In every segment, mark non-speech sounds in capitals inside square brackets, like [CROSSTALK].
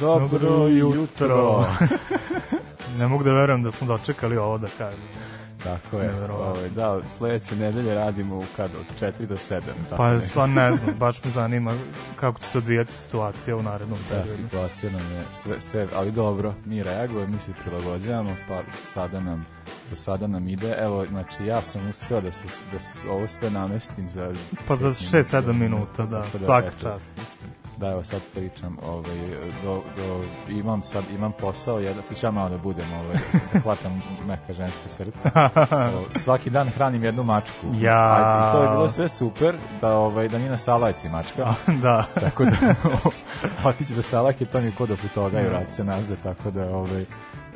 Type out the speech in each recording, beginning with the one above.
Dobro jutro. [LAUGHS] ne mogu da verujem da smo dočekali ovo da kažem. Tako je. Ovaj, da, sledeće nedelje radimo kad od 4 do 7. Tako pa stvarno ne [LAUGHS] znam, baš me zanima kako će se odvijati situacija u narednom da, periodu. Da, situacija nam je sve, sve, ali dobro, mi reagujemo, mi se prilagođavamo, pa sada nam za sada nam ide. Evo, znači ja sam uspeo da se, da se ovo sve namestim za... Pa za 6-7 minuta, da, da svaka čast. Mislim da evo sad pričam, ovaj, do, do, imam sad, imam posao, jedan, sad ću ja malo da budem, ovaj, da hvatam neka ženske srce. Svaki dan hranim jednu mačku. Ja. A, I to je bilo sve super, da, ovaj, da nije na salajci mačka. [LAUGHS] da. Tako da, [LAUGHS] otići do salajke, to mi kod do toga i vrati se nazad, tako da, ovaj,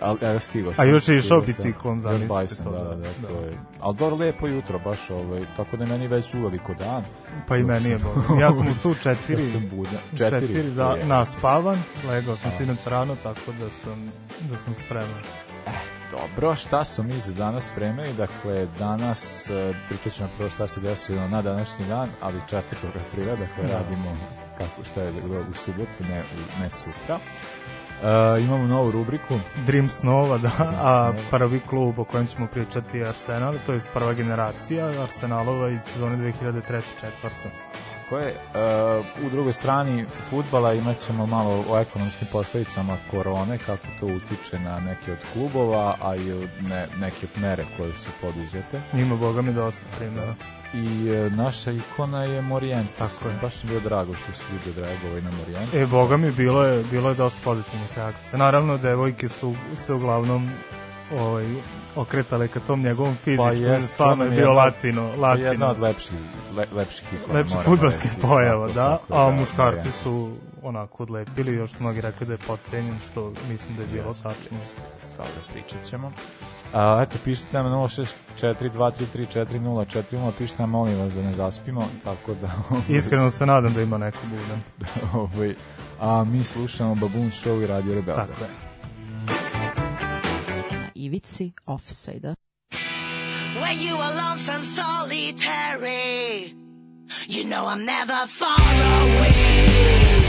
ali evo stigo sam. A još je išao biciklom, zamislite to. Da, da, da, da, to je. Ali dobro, lepo jutro, baš, ovaj, tako da meni već uveliko dan. Pa i meni je bolno. Ja sam u stu [LAUGHS] četiri, sam budan. četiri, četiri da, naspavan, legao sam sinoć rano, tako da sam, da sam spreman. Eh, dobro, šta su mi za danas spremili? Dakle, danas eh, pričat ćemo prvo šta se desilo na današnji dan, ali 4. aprila, dakle, da. radimo kako šta je u subotu, ne, ne sutra. Uh, imamo novu rubriku. Dream Snova, da, a prvi klub o kojem ćemo pričati je Arsenal, to je prva generacija Arsenalova iz sezone 2003-2004 koje. Uh, u drugoj strani futbala imat ćemo malo o ekonomskim posledicama korone, kako to utiče na neke od klubova, a i ne, neke mere koje su poduzete. Ima, boga mi, dosta primjera i e, naša ikona je Morientes. Tako je. Baš mi bilo drago što su ljudi odreagovali na Morientes. E, boga mi, bilo je, bilo je dosta pozitivnih reakcija. Naravno, devojke su se uglavnom ovaj, okretale ka tom njegovom fizičkom, pa je, stvarno je bio jedna, latino, latino. Jedna od lepših, le, lepših ikona. Lepših futbalskih pojava, da, tako, a da, muškarci su onako odlepili, još mnogi rekli da je pocenjen, što mislim da je bilo tačno. Stavlja, pričat ćemo. A, eto, pišite nam 064233404, pišite nam, molim vas da ne zaspimo, tako da... Iskreno se nadam da ima neko budan. [LAUGHS] ovaj, a mi slušamo Baboon Show i Radio Rebel. Tako je. Ivici Offside-a. When you are lonesome solitary You know I'm never far away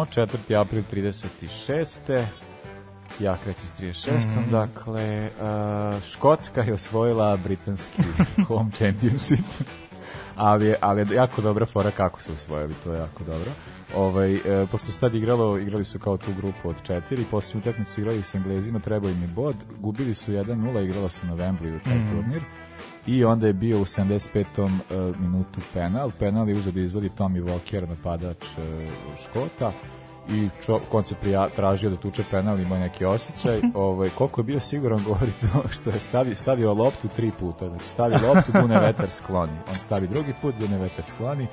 Idemo, 4. april 36. Ja krećem s 36. Mm -hmm. Dakle, uh, Škotska je osvojila britanski [LAUGHS] home championship. Ali, ali jako dobra fora kako su osvojili, to je jako dobro. Ovaj, e, pošto se tad igralo, igrali su kao tu grupu od četiri, posljednju utakmicu igrali s Englezima, trebao im je bod, gubili su 1-0, igralo se na Wembley u taj mm turnir i onda je bio u 75. Uh, minutu penal. Penal je uzeo da izvodi Tommy Walker, napadač uh, Škota i čo, on se prija, tražio da tuče penal, imao neki osjećaj. [LAUGHS] Ovaj, koliko je bio siguran govori to što je stavio, stavio loptu tri puta. Znači stavi loptu, Dune vetar skloni. On stavi drugi put, Dune vetar skloni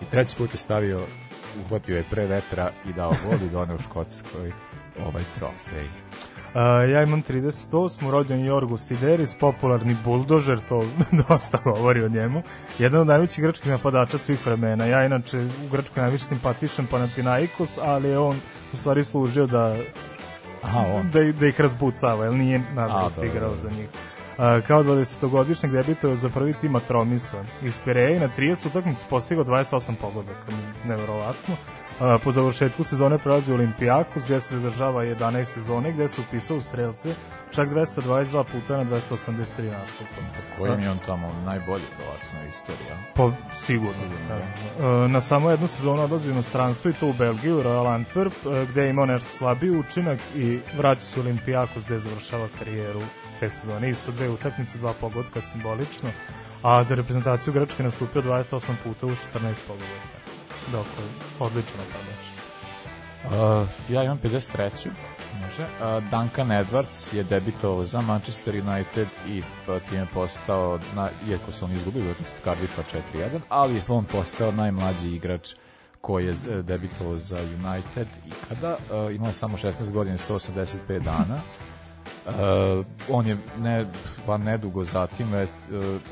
i treći put je stavio, uhvatio je pre vetra i dao vodu i doneo Škotskoj ovaj trofej. Uh, ja imam 38. rođen Jorgo Sideris, popularni buldožer, to [LAUGHS] dosta govori o njemu. Jedan od najvećih grčkih napadača svih vremena. Ja inače u Grčkoj najviše simpatišem Panathinaikos, ali je on u stvari služio da Aha, on. Da, da ih razbucava, jer nije nažalost igrao za njih. Uh, kao 20-godišnjeg debitovao za prvi tim Atromisa iz Pireje na 30 utakmica postigao 28 pogodaka, neverovatno po završetku sezone prelazi u Olimpijakos gde se zadržava 11 sezone gde se upisao u strelce čak 222 puta na 283 nastupa. Kojim je on tamo najbolji verovatno na istoriji? Po, sigurno. sigurno da. Na samo jednu sezonu odlazi u inostranstvo i to u Belgiju, Royal Antwerp, gde je imao nešto slabiji učinak i vraća se u Olimpijakos gde završava karijeru te sezone. Isto dve utakmice, dva pogodka simbolično, a za reprezentaciju Grčke nastupio 28 puta u 14 pogodaka. Dakle, odlično napadač. Uh, ja imam 53. Može. Uh, Duncan Edwards je debitovao za Manchester United i uh, time postao, na, iako su oni izgubili od Cardiffa 4-1, ali on postao najmlađi igrač koji je uh, debitovao za United i kada uh, imao samo 16 godina 185 dana Uh, on je ne, pa nedugo zatim, uh,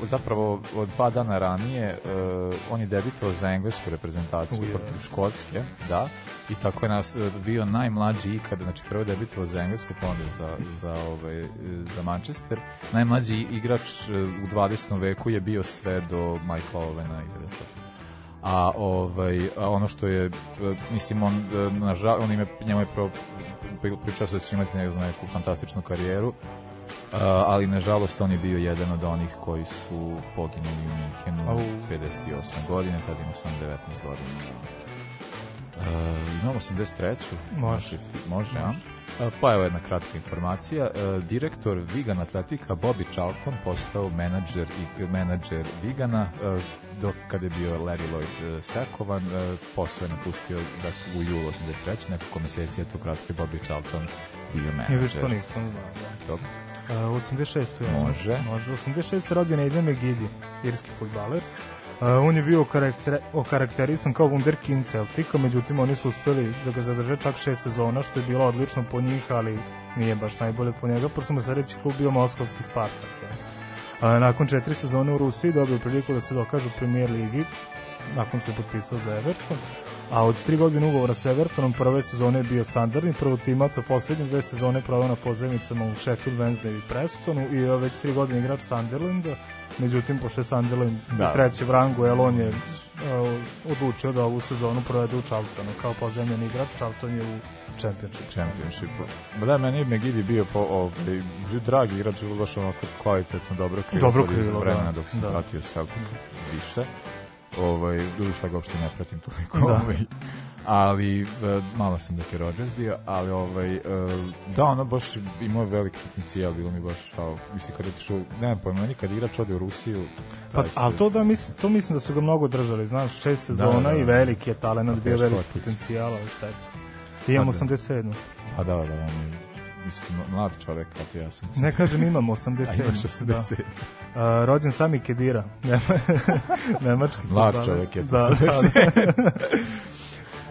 zapravo od dva dana ranije, uh, on je debitovao za englesku reprezentaciju Uje. protiv Škotske, da, i tako je nas, bio najmlađi ikada, znači prvo debitovao za englesku, pa onda za, za, ovaj, za Manchester. Najmlađi igrač u 20. veku je bio sve do Michaela Owena i 98 a ovaj a ono što je mislim on nažal on ima njemu je pro, pričao se da će imati ne znam, neku fantastičnu karijeru uh, ali nažalost on je bio jedan od onih koji su poginuli u Minhenu 58. godine tada ima sam 19 godina uh, imamo 83. Može. Može, a? Pa evo jedna kratka informacija. Direktor Vigan Atletika Bobby Charlton postao menadžer i menadžer Vigana dok kada je bio Larry Lloyd sakovan, uh, posao je napustio da, u julu 83. nekoliko meseci je to kratko je Bobby Charlton bio menadžer. I viš to nisam znao, da. Dobro. Uh, 86. Je, može. Može. 86. rođen je Aiden McGiddy, irski futbaler. On je bio okarakter, okarakterisan kao wunderkind Celtica, međutim oni su uspeli da ga zadrže čak šest sezona, što je bilo odlično po njih, ali nije baš najbolje po njega, pošto mu sledeći klub bio Moskovski Spartak. Ja. A, nakon četiri sezone u Rusiji dobio priliku da se dokaže u premier ligi, nakon što je potpisao za Everton. A od tri godine ugovora sa Evertonom prve sezone je bio standardni prvo timac, a poslednje dve sezone provao na pozemicama u Sheffield Wednesday i Prestonu i je već tri godine igrač Sunderlanda. Međutim, pošto je Sunderland da. u trećem rangu, jer on je uh, odlučio da ovu sezonu provede u Charltonu kao pozemljeni igrač. Charlton je u Championship. Championship. Ma da, meni je McGiddy bio po, ovaj, dragi igrač, baš onako kvalitetno, dobro krilo. Dobro krilo, vremena, dok sam da. pratio Celtic više. Ovaj, duša ga uopšte ne pratim toliko. Da. Ovaj, ali, uh, malo sam da Rodgers bio, ali ovaj, uh, da, ono baš imao veliki potencijal, bilo mi baš, kao, mislim, kad je tišao, nemam pojma, meni kad igrač ode u Rusiju, Pa, ali to da mislim, to mislim da su ga mnogo držali, znaš, šest sezona da, da, da. i veliki je talent, bio veliki potencijal, ali šta je Imam 87. Pa da, da, on je mislim, mlad čovek, kao ti ja sam. Ne kažem imam 87. [LAUGHS] A imaš 80. Da. Uh, rođen Sami Kedira, [LAUGHS] [LAUGHS] nemački Mlad čovek je da, da, da,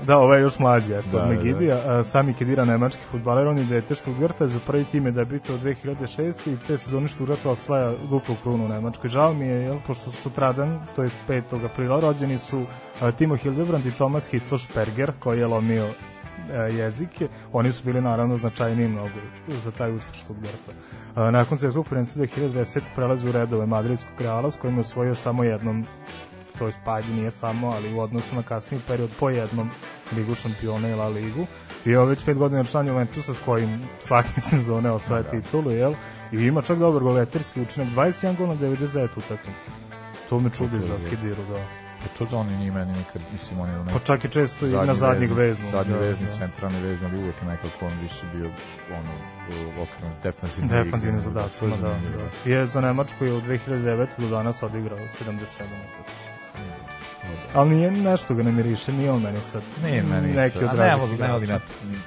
ovo je još mlađi, eto, da, Megidija. Da, da. Sami Kedira, nemački futbaler, on je dete Stuttgarta, za prvi tim je debitao 2006. i te sezone Stuttgarta osvaja duplu krunu u Nemačkoj. Žao mi je, jel, pošto sutradan, to je 5. aprila, rođeni su uh, Timo Hildebrand i Tomas Hitzosperger, koji je lomio E, jezike, oni su bili naravno značajniji mnogo za taj uspeh Stuttgarta. Nakon svetskog prvenstva 2010 prelazi u redove Madridskog Reala s kojim je osvojio samo jednom to je pa ajde nije samo, ali u odnosu na kasniji period po jednom ligu šampiona i La ligu. I ovo već pet godina član Juventusa s kojim svake [LAUGHS] sezone osvaja Da. titulu, jel? I ima čak dobar goleterski učinak, 21 gol na 99 utakmica. To me čudi To je za. Kidiru, da. Pa to da oni ni meni nikad, mislim, oni u Pa čak i često i na zadnjeg veznog. Zadnji da, vezni, da. centralni vezni, ali uvijek je nekako on više bio ono, u okrenom defanzivni. Da, je zanimljivo. da. Je za Nemačku je od 2009. do danas odigrao 77 utakmica. Ali nije nešto ga ne miriše, nije on meni sad. Ne, meni neki od ne volim, ne volim ja,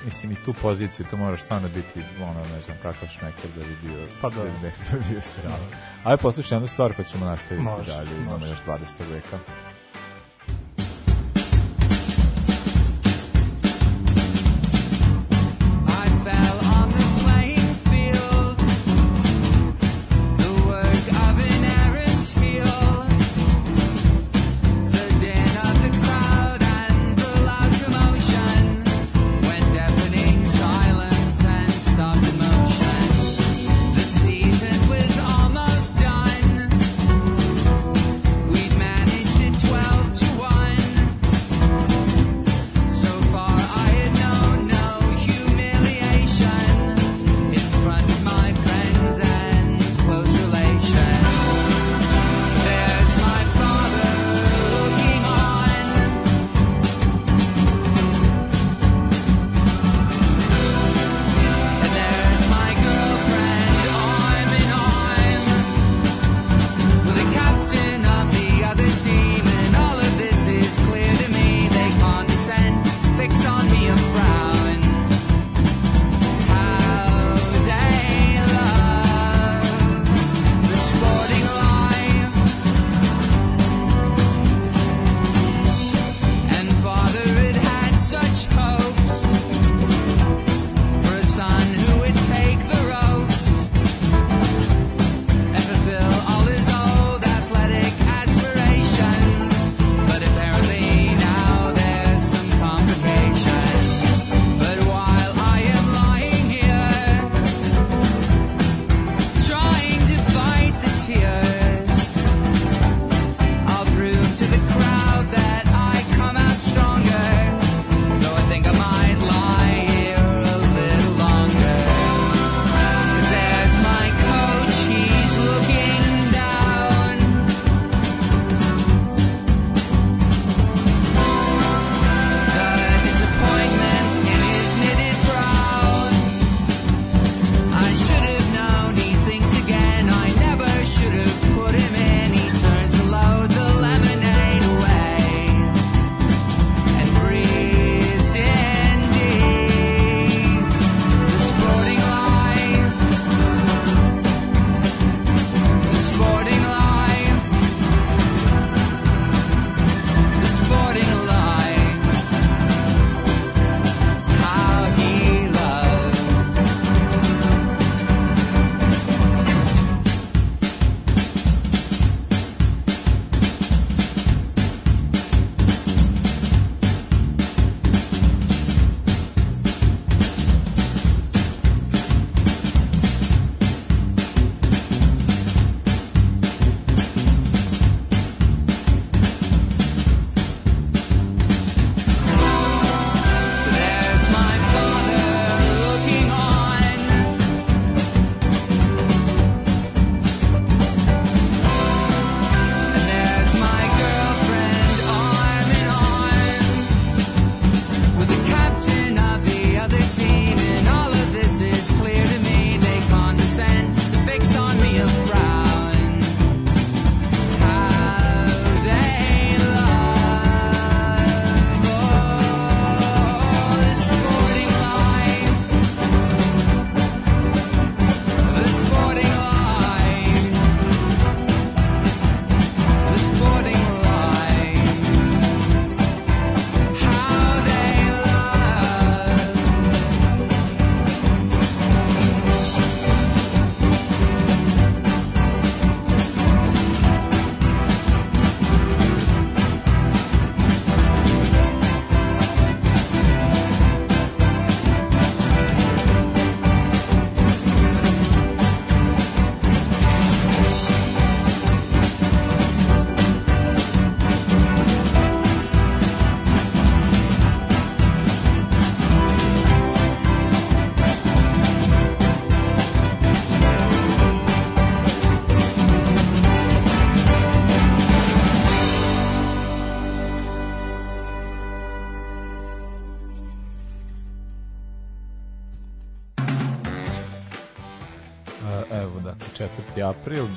mislim i tu poziciju, to moraš stvarno biti, ono, ne znam, kakav šmeker da bi bio, Pa da. da bi ne bio strano. Ajde, poslušaj jednu stvar pa ćemo nastaviti Može, dalje, imamo još 20. veka.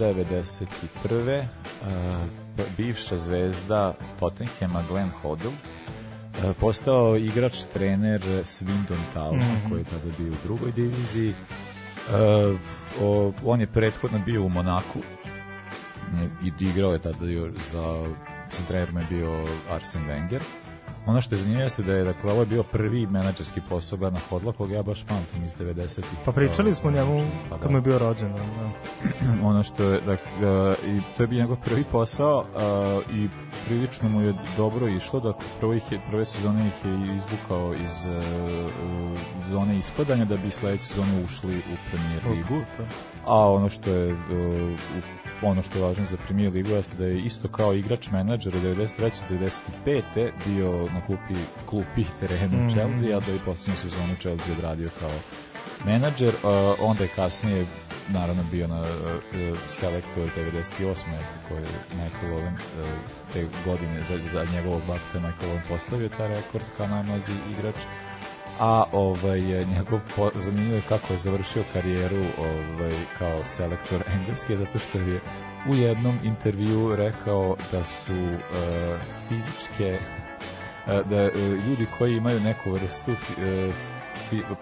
91. Uh, bivša zvezda Tottenhama Glenn Hoddle uh, postao igrač trener Swindon Towna Mhm. koji je tada bio u drugoj diviziji. Uh, o, on je prethodno bio u Monaku i igrao je tada za sa trenerom je bio Arsen Wenger. Ono što je zanimljivo jeste da je dakle ovo je bio prvi menadžerski posao na Hodla koga ja baš pamtim iz 90-ih. Pa pričali smo o njemu Pa kad da. mu je bio rođen. Da. [CLEARS THROAT] ono što je dakle, i to je bio njegov prvi posao a, i prilično mu je dobro išlo da ih je, prve sezone ih je izvukao iz e, e, zone ispadanja da bi sledeće sezone ušli u premier ligu a ono što je e, u- ono što je važno za premier ligu jeste da je isto kao igrač menadžer od 93. do 95. bio na klupi, klupi [LAUGHS] terenu Mhm. Chelsea, a da je poslednju sezonu Chelsea odradio kao menadžer, a, onda je kasnije naravno bio na uh, selektor 98. koji je Michael Owen uh, te godine za, za njegovog bakta Michael Owen postavio taj rekord kao najmlađi igrač a ovaj je njegov zanimljivo je kako je završio karijeru ovaj kao selektor engleske zato što je u jednom intervju rekao da su uh, fizičke uh, da uh, ljudi koji imaju neku vrstu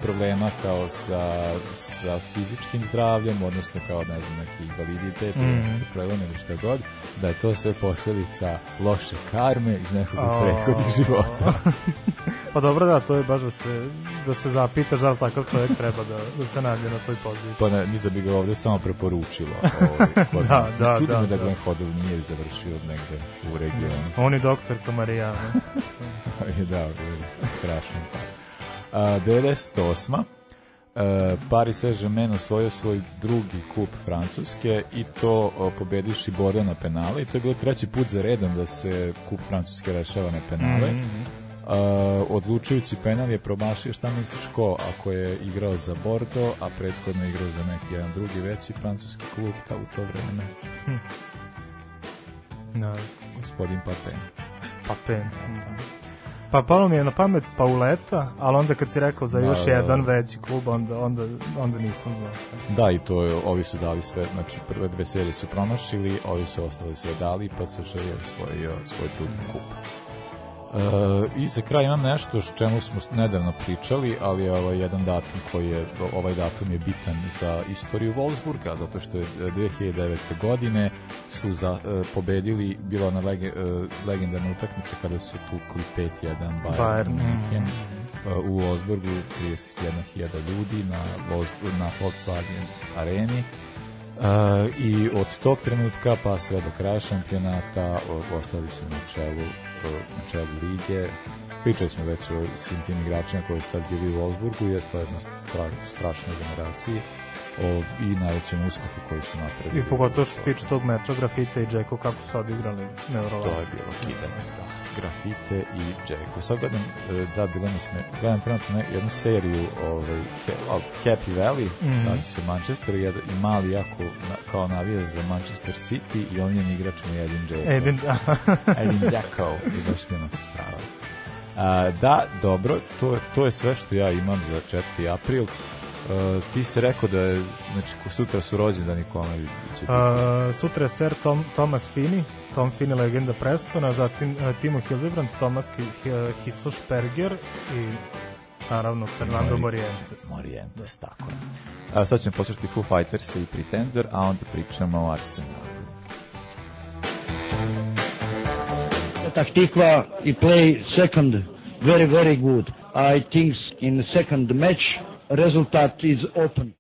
problema kao sa, sa fizičkim zdravljem, odnosno kao ne znam, neki invaliditet, Mhm. mm. problem ili šta god, da je to sve posledica loše karme iz nekog A. prethodnih života. [LAUGHS] Pa dobro da, to je baš da se, da se zapitaš da li takav čovjek treba da, da se nađe na toj poziciji. Pa ne, mislim da bi ga ovde samo preporučilo. [LAUGHS] Ovaj, Da, da, Čudi da, me da da. Glenn Hoddle nije završio negde u regionu. On i doktor Marijana. [LAUGHS] da, je strašno. A, 98. Uh, Paris Saint-Germain osvojio svoj drugi kup Francuske i to uh, pobediši Bordeaux na penale i to je bilo treći put za redom da se kup Francuske rešava na penale. Mhm. Uh, odlučujući penal je promašio šta misliš ko ako je igrao za Bordeaux a prethodno je igrao za neki jedan drugi veći francuski klub ta u to vreme Da, gospodin Papen pa pen. Da. Pa palo mi je na pamet Pauleta, ali onda kad si rekao za Da, još da, da. jedan veći klub, onda, onda, onda nisam znao. Da, i to je, ovi su dali sve, znači prve dve serije su promašili, ovi su ostali sve dali, pa se je osvojio svoj drugi kup. E, I za kraj imam nešto s čemu smo nedavno pričali, ali je ovaj jedan datum koji je, ovaj datum je bitan za istoriju Wolfsburga, zato što je e, 2009. godine su za, e, pobedili, bila ona lege, e, legendarna utakmica kada su tukli 5-1 Bayern, Bayern, München mhm. u Wolfsburgu 31.000 ljudi na, na Volkswagen areni E, i od tog trenutka pa sve do kraja šampionata ostali su na čelu, e, na čelu lige pričali smo već o svim tim igračima koji su tad bili u Wolfsburgu jer to je jedna stra, strašnoj generaciji o, i najvećem uspehu koji su napravili. I pogotovo što se tiče tog meča Grafita i Džeko, kako su odigrali nevrovatno. To je bilo kidanje, da. Grafite i Jericho. Sad gledam, e, da, bilo mi sme, gledam trenutno jednu seriju ovaj, Happy Valley, mm. -hmm. o Manchesteru, jed, i mali jako na, kao navija za Manchester City i on je igrač mu Edin Jericho. Edin, [LAUGHS] Edin Dzeko i baš mi je strava. A, da, dobro, to, to je sve što ja imam za 4. april. Uh, ti si rekao da je, znači, ko sutra su rođendani kome će biti. Uh, sutra je ser Tom, Thomas Fini, Tom Fini legenda Prestona, zatim uh, Timo Hildebrand, Thomas Hi- Hi- Hitzelsperger i naravno Fernando Mori- Morientes. Morientes, tako je. A, sad ćemo poslušati Foo Fighters i Pretender, a onda pričamo o Arsenalu. Petah Tikva, he play second very, very good. I think in the second match, result is open.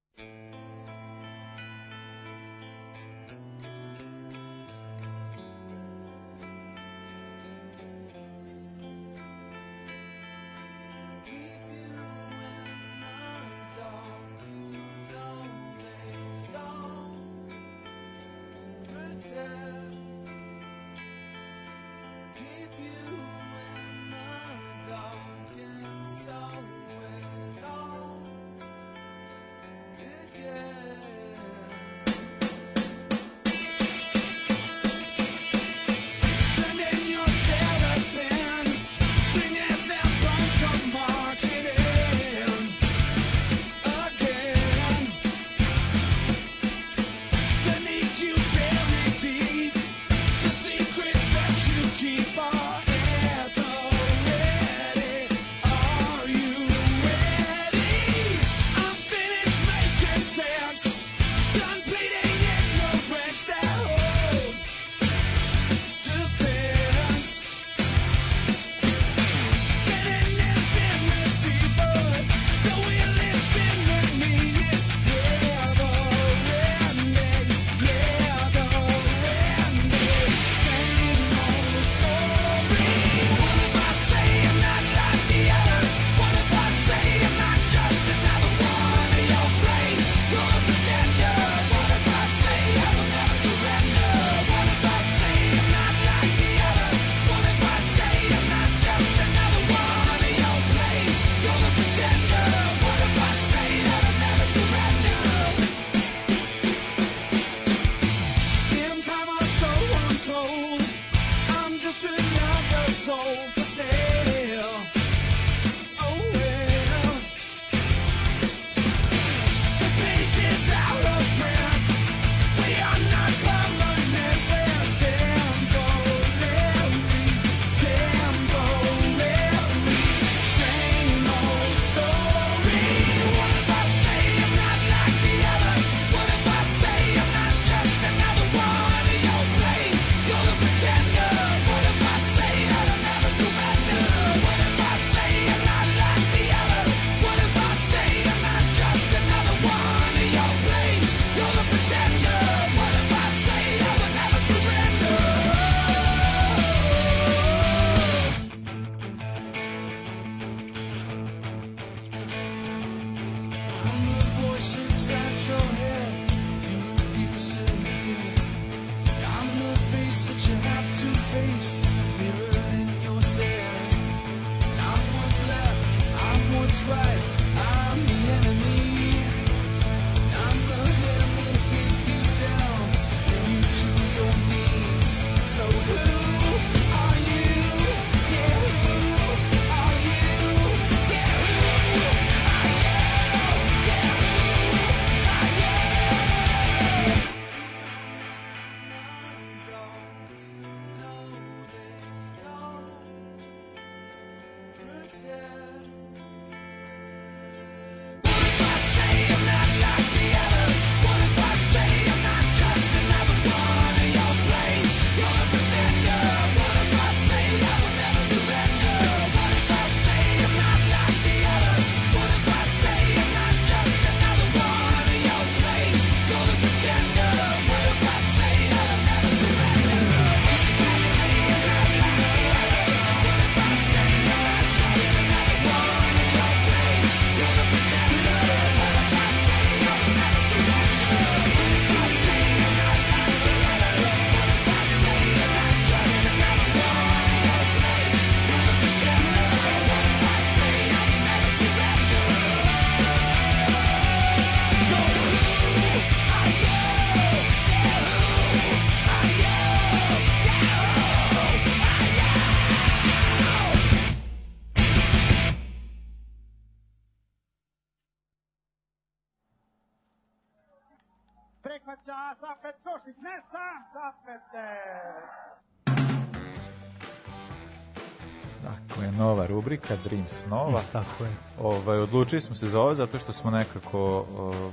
Rubrika Dreams Nova. [LAUGHS] Tako je. Ovaj, odlučili smo se za ovo zato što smo nekako, o,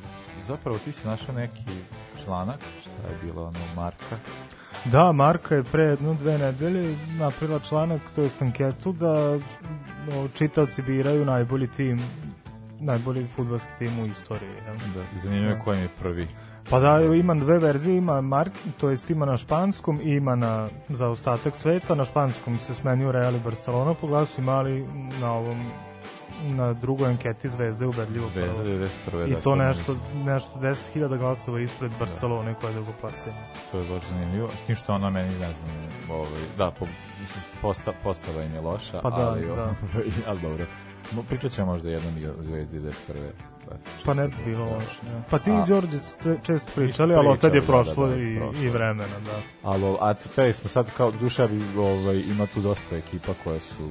zapravo ti si našao neki članak, šta je bilo ono, Marka, Da, Marka je pre jedno dve nedelje napravila članak, to je anketu, da o, čitaoci biraju najbolji tim, najbolji futbolski tim u istoriji. da, zanimljivo je koji je prvi. Pa da, ima dve verzije, ima Mark, to jest ima na španskom i ima na, za ostatak sveta. Na španskom se smenio Real i Barcelona po glasu, ima ali na ovom na drugoj anketi Zvezda je ubedljivo Zvezda prvo. 91. I dakle, to nešto, ne nešto 10.000 glasova ispred Barcelone koja je drugo plasirana. To je baš zanimljivo. S tim što ona meni, ne znam, ovaj, da, po, mislim, posta, postava im je loša, Pa da, ali, da. [LAUGHS] ali dobro. Pričat ćemo možda jednom i o Zvezdi 91. Da, Pa ne bi bilo da. loše. Ja. Pa ti i Đorđe ste često pričali, ali od tad je Pričali, da, prošlo da, da, i, prošlo. i vremena, da. Ali, a te smo sad kao duša bi, ovaj, ima tu dosta ekipa koje su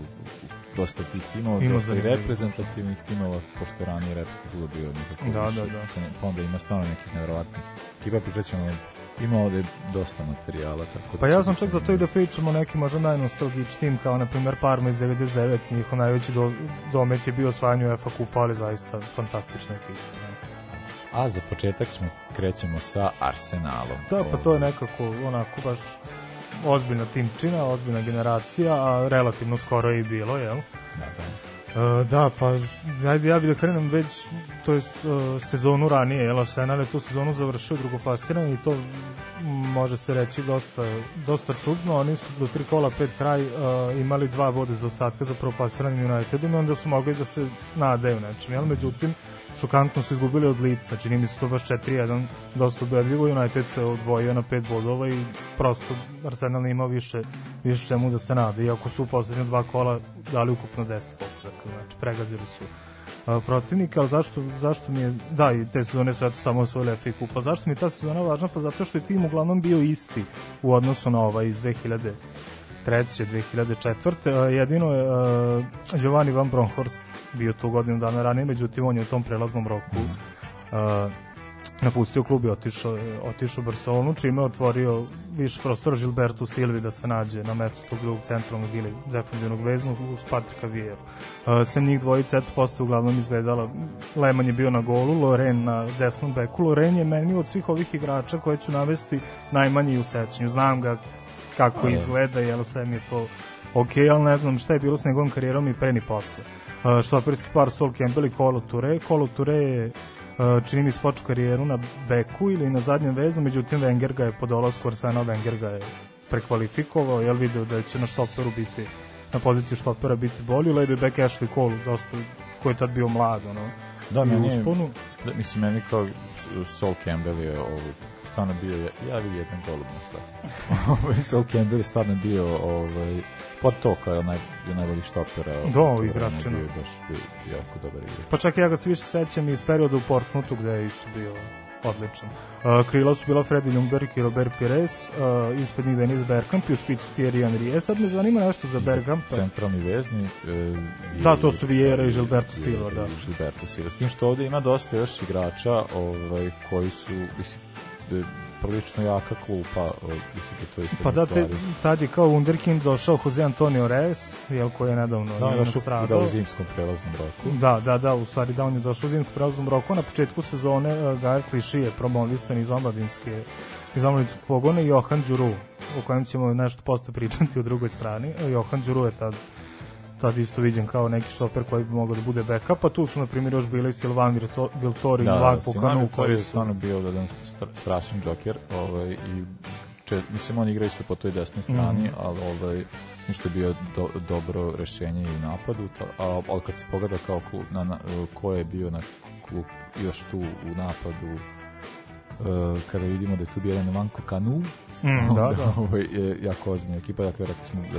dosta tih timova, Ima dosta i reprezentativnih timova, pošto ranije repski klub bio nekako Da, više da, da. Pa onda ima stvarno nekih nevjerovatnih ekipa, pričat ćemo, ima ovde dosta materijala, tako da Pa ja sam biti čak za to i da pričamo o nekim možda najnostalgičnijim, kao na primer Parma iz 99, njihov najveći do, domet je bio osvajanje UEFA kupa, ali zaista fantastična ekipa. Da. A za početak smo krećemo sa Arsenalom. Da, pa to je nekako onako baš ozbiljna timčina, ozbiljna generacija, a relativno skoro je i bilo, jel? Da, da. E, da, pa ajde ja bih da krenem već to jest e, sezonu ranije, jel Arsenal je tu sezonu završio drugoplasirani i to može se reći dosta, dosta čudno, oni su do tri kola pred kraj e, imali dva bode za ostatka za prvoplasirani Unitedom i onda su mogli da se nadaju nečem, jel? Međutim, šokantno su izgubili od lica, čini mi se to baš 4-1, dosta ubedljivo, United se odvojio na pet bodova i prosto Arsenal imao više, više čemu da se nada, iako su u poslednje dva kola dali ukupno 10 bodova, dakle, znači pregazili su a, protivnika, ali zašto, zašto mi je, da, i te sezone su eto samo osvojili FA Kup, zašto mi je ta sezona važna? Pa zato što je tim uglavnom bio isti u odnosu na ovaj iz 2000 treće, 2004. A, Jedino je Giovanni Van Bronckhorst bio tu godinu dana ranije, međutim on je u tom prelaznom roku a, napustio klub i otišao, otišao u Barcelonu, čime je otvorio više prostora Gilberto Silvi da se nađe na mestu tog drugog centralnog ili defensivnog veznog uz Patrika Vieru. Uh, sem njih dvojica, eto, posle uglavnom izgledala, Leman je bio na golu, Loren na desnom beku. Loren je meni od svih ovih igrača koje ću navesti najmanji u sećanju. Znam ga kako Da. izgleda, jel sve mi je to ok, ali ne znam šta je bilo s njegovom karijerom i pre ni posle. Uh, štoperski par Sol Campbell i Kolo Toure. Kolo Toure je uh, čini mi spoču karijeru na beku ili na zadnjem veznu, međutim Wenger ga je po dolasku Arsena Wenger ga je prekvalifikovao, jel video da će na štoperu biti na poziciju štopera biti bolji, levi bek Ashley Cole, dosta, koji je tad bio mlad, ono, Da, meni usponu. da, mislim, meni kao Sol Campbell je ovo, stvarno bio, je- ja vi jedan golub na stavu. [LAUGHS] Ovaj, Sol Campbell je stvarno bio, ovaj, pod to kao je onaj, najbolji štopera. Da, ovaj, igračina. Bio je baš bio jako dobar igrač. Pa čak ja ga se više sećam iz perioda u Portsmouthu gde je isto bio odličan. Uh, krila su bila Freddy Ljungberg i Robert Pires, uh, ispred njih Denis Bergkamp i u špicu Thierry Henry. E sad me zanima nešto za Bergkampa. Centralni vezni. E, i- Da, to su Vieira i Gilberto Silva, da. I Gilberto Silva. S tim što ovde ima dosta još igrača ovaj, koji su, mislim, prilično jaka klupa, o, mislim da to isto Pa da, te, tad je kao Wunderkind došao Jose Antonio Reyes, jel, koji je nedavno Da, da, da, da u zimskom prelaznom roku. Da, da, da, u stvari da on je došao u zimsku prelaznom roku. Na početku sezone uh, Gajer Kliši je promovisan iz omladinske iz omladinskog pogona i Johan Đuru, o kojem ćemo nešto posle pričati u drugoj strani. E, Johan Đuru je tad tad isto viđen kao neki štoper koji bi mogao da bude backup, a tu su na primjer još bili Silvan Viltori i Da, da, Simon Pukanu koji je su stvarno bio stra- strašan džoker ovaj, i če, mislim on igra isto po toj desnoj strani, Mhm. ali ovaj, mislim što je bio do, dobro rešenje i napadu, ta, a, ali kad se pogleda kao klub, na, na, ko je bio na klub još tu u napadu, uh, kada vidimo da je tu bio jedan Vanko Kanu, Mm, [LAUGHS] da, da. ovaj, je jako ozbiljna ekipa, dakle rekli smo da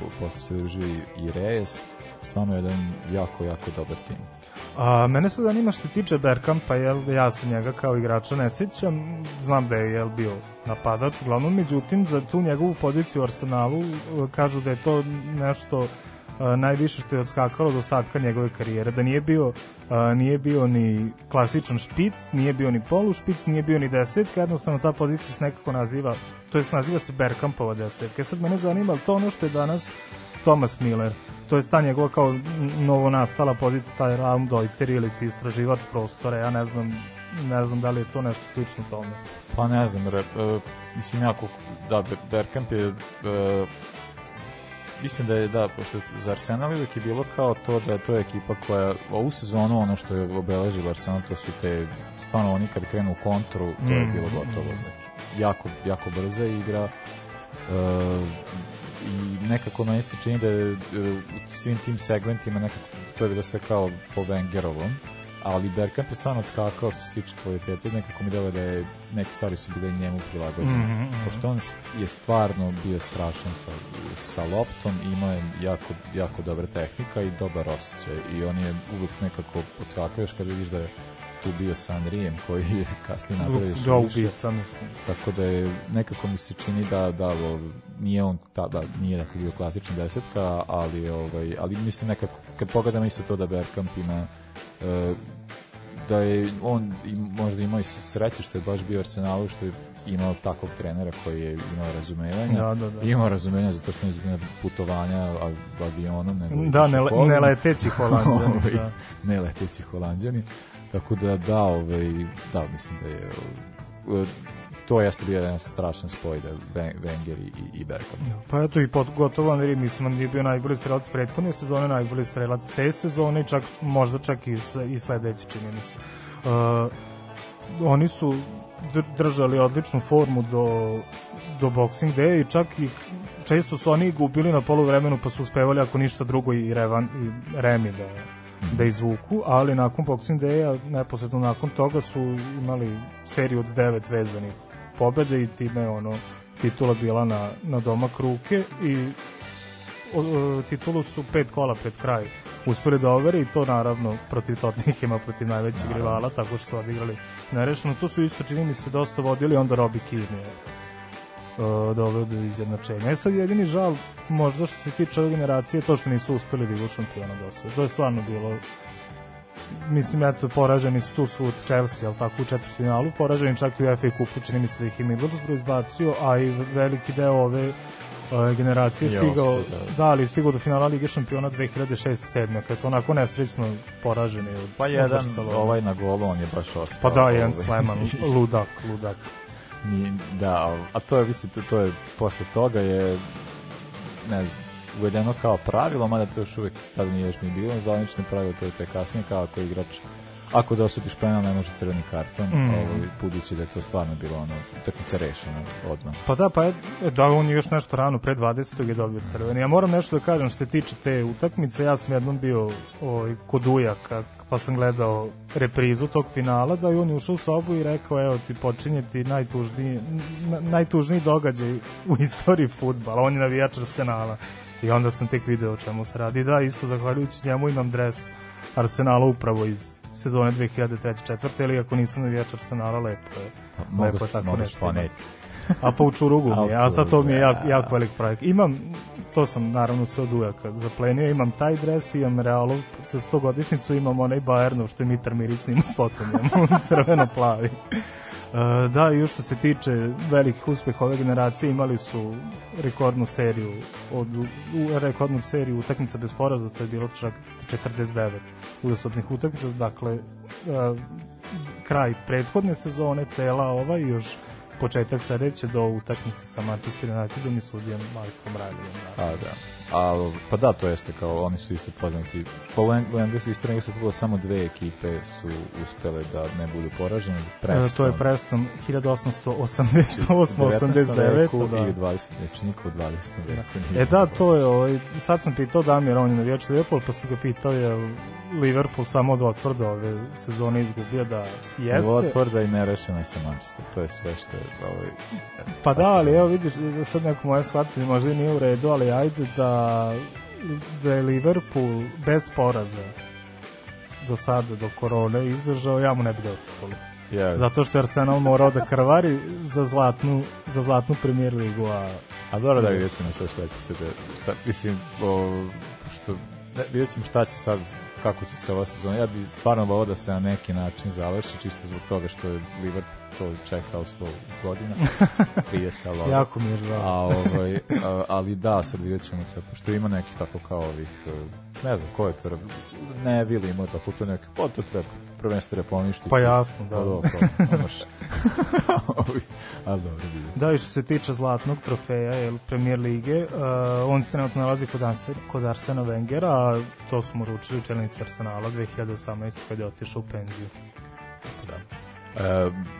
po- posle se družio i, i Reyes, stvarno jedan jako, jako dobar tim. A, mene sad zanima što se tiče Berkampa, jel, ja se njega kao igrača ne sjećam, znam da je jel, bio napadač uglavnom, međutim za tu njegovu poziciju u Arsenalu e, kažu da je to nešto a, najviše što je odskakalo do ostatka njegove karijere, da nije bio a, nije bio ni klasičan špic, nije bio ni polu špic, nije bio ni desetka, jednostavno ta pozicija se nekako naziva, to jest naziva se Berkampova desetka. E sad mene zanima, ali to ono što je danas Thomas Miller, to je ta njegova kao novo nastala pozicija, taj Raum Deuter ili ti istraživač prostora, ja ne znam, ne znam da li je to nešto slično tome. Pa ne znam, re, uh, mislim jako, da, Be- Bergkamp je, uh, mislim da je, da, pošto za Arsenal uvijek je bilo kao to da to je ekipa koja, ovu sezonu ono što je obeležilo Arsenal, to su te, stvarno oni kad krenu u kontru, to je Mm, bilo gotovo. Znači, jako, jako brza igra, uh, i nekako meni se čini da je uh, u svim tim segmentima nekako to je bilo sve kao po Wengerovom ali Bergkamp je stvarno odskakao što se tiče kvalitete nekako mi deluje da je neke stvari su bile njemu prilagođene Mhm, mhm. pošto on je stvarno bio strašan sa, sa loptom imao je jako, jako dobra tehnika i dobar osjećaj i on je uvek nekako odskakao još kad vidiš da je tu bio sa Andrijem koji je kasnije napravio Da, ubica, mislim. tako da je nekako mi se čini da da o, nije on ta, da nije dakle bio klasična desetka ali ovaj ali mislim nekako kad pogledam isto to da Bergkamp ima e, da je on i možda imao i sreće što je baš bio Arsenalu što je imao takvog trenera koji je imao razumevanja Da, da, da. imao razumevanja zato što je putovanja avionom nego Da, ne, ne leteći holanđani, [LAUGHS] Ovaj, da. ne leteći holanđani tako da da ovaj da mislim da je ovaj, to jeste bio jedan strašan spoj da Wen- Wenger i, i Bergkamp. Pa eto i pot, gotovo Andri, on nije bio najbolji strelac prethodne sezone, najbolji strelac te sezone čak, možda čak i, i sledeće, čini mi se. Uh, oni su dr- držali odličnu formu do, do Boxing Day i čak i često su oni gubili na poluvremenu pa su uspevali ako ništa drugo i, Revan, i Remi da, da izvuku, ali nakon Boxing Day-a, neposredno nakon toga su imali seriju od devet vezanih pobede i time je ono titula bila na, na domak ruke i o, o, titulu su pet kola pred kraj uspeli da overe i to naravno protiv Tottenhema, protiv najvećeg rivala, tako što su odigrali nerešeno. To su isto, čini mi se, dosta vodili, onda Robbie Keane je uh, doveo do izjednačenja. E sad jedini žal, možda što se tiče ove generacije, to što nisu uspeli Ligu šampiona da osvoje. To je stvarno bilo mislim, eto, poraženi su tu su od Chelsea, ali tako, u četvrtfinalu, poraženi čak i u FA kupu, čini mi se da ih je Middlesbrough izbacio, a i veliki deo ove uh, generacije Je stigao, ostao, da. da, ali stigao do finala Lige šampiona 2006-2007, kad su onako nesrećno poraženi od Pa jedan Barcelone. ovaj na golu, on je baš ostao. Pa da, jedan ovaj. Sleman, [LAUGHS] ludak, ludak. Ni, da, a to je, mislim, to, to je, posle toga je, ne znam, uvedeno kao pravilo, mada to još uvek tada nije još ni bilo zvanično pravilo, to je te kasnije kao ako igrač ako dosudiš penal ne može crveni karton, Mm. ovaj, budući da je to stvarno bilo ono, utakmica rešena odmah. Pa da, pa je, da, on je još nešto rano, pre 20. je dobio crveni. Ja moram nešto da kažem što se tiče te utakmice, ja sam jednom bio ovaj, kod Ujaka, pa sam gledao reprizu tog finala, da je on ušao u sobu i rekao, evo ti počinje ti najtužniji, na, najtužniji događaj u istoriji futbala, on je navijač Arsenala. I onda sam tek video o čemu se radi. Da, isto zahvaljujući njemu imam dres Arsenala upravo iz sezone 2003-2004, ili ako nisam navijač Arsenala, lepo je. Mogu, lepo je tako mogu nešto sponeti. A pa u Čurugu [LAUGHS] mi je, A sad to mi je Čurugu, jak, ja. jako velik projekt. Imam, to sam naravno sve od ujaka zaplenio, imam taj dres, imam Realov sa 100 godišnicu, imam onaj Bayernov što je Mitar Miris snima imam [LAUGHS] crveno-plavi. E, da, i što se tiče velikih uspeha ove generacije, imali su rekordnu seriju od u, rekordnu seriju utakmica bez poraza, to je bilo čak 49 uzastopnih utakmica, dakle e, kraj prethodne sezone, cela ova i još početak sledeće do utakmice sa Manchester Unitedom i sudijom Mikeom Rileyom. Da. A, da. A, pa da, to jeste kao, oni su isto poznati. Pa u, Eng- u engleskoj se bilo samo dve ekipe su uspele da ne budu poražene. E, to je Preston 1888-89. veku da. i 20, znači niko u 20. veku. nije E da, to je, ovaj, sad sam pitao Damir, on je navijač Liverpool, pa sam ga pitao je Liverpool samo od Watforda ove sezone izgubio da jeste. Watforda i nerešeno sa Manchester. To je sve što je ovaj, Pa da, ali evo vidiš, sad neko moje shvatanje možda i nije u redu, ali ajde da, da je Liverpool bez poraza do sada, do korone izdržao, ja mu ne bi dao titulu. ja, Zato što je Arsenal morao da krvari za zlatnu, za zlatnu premier ligu, a A dobro da vidjet ćemo sve šta će se da, šta, mislim, o, što, ne, vidjet ćemo šta će sad, kako će se ova sezona. Ja bi stvarno volao da se na neki način završi, čisto zbog toga što je Liverpool to čekao 100 godina, 30, ali, ovo. jako mi je a, žao. ovaj, a, ali da, sad vidjet ćemo to, pošto ima neki tako kao ovih, ne znam ko je to, ne Vili imao tako to neki, pa to treba prvenstvo treba poništiti. Pa jasno, da. Pa [LAUGHS] dobro, pa, dobro. Da, i što se tiče zlatnog trofeja, jel, premier lige, uh, on se trenutno nalazi kod, Anse, kod Arsena Wengera, a to smo uručili čelnici Arsenala 2018. kad je otišao u penziju. Da.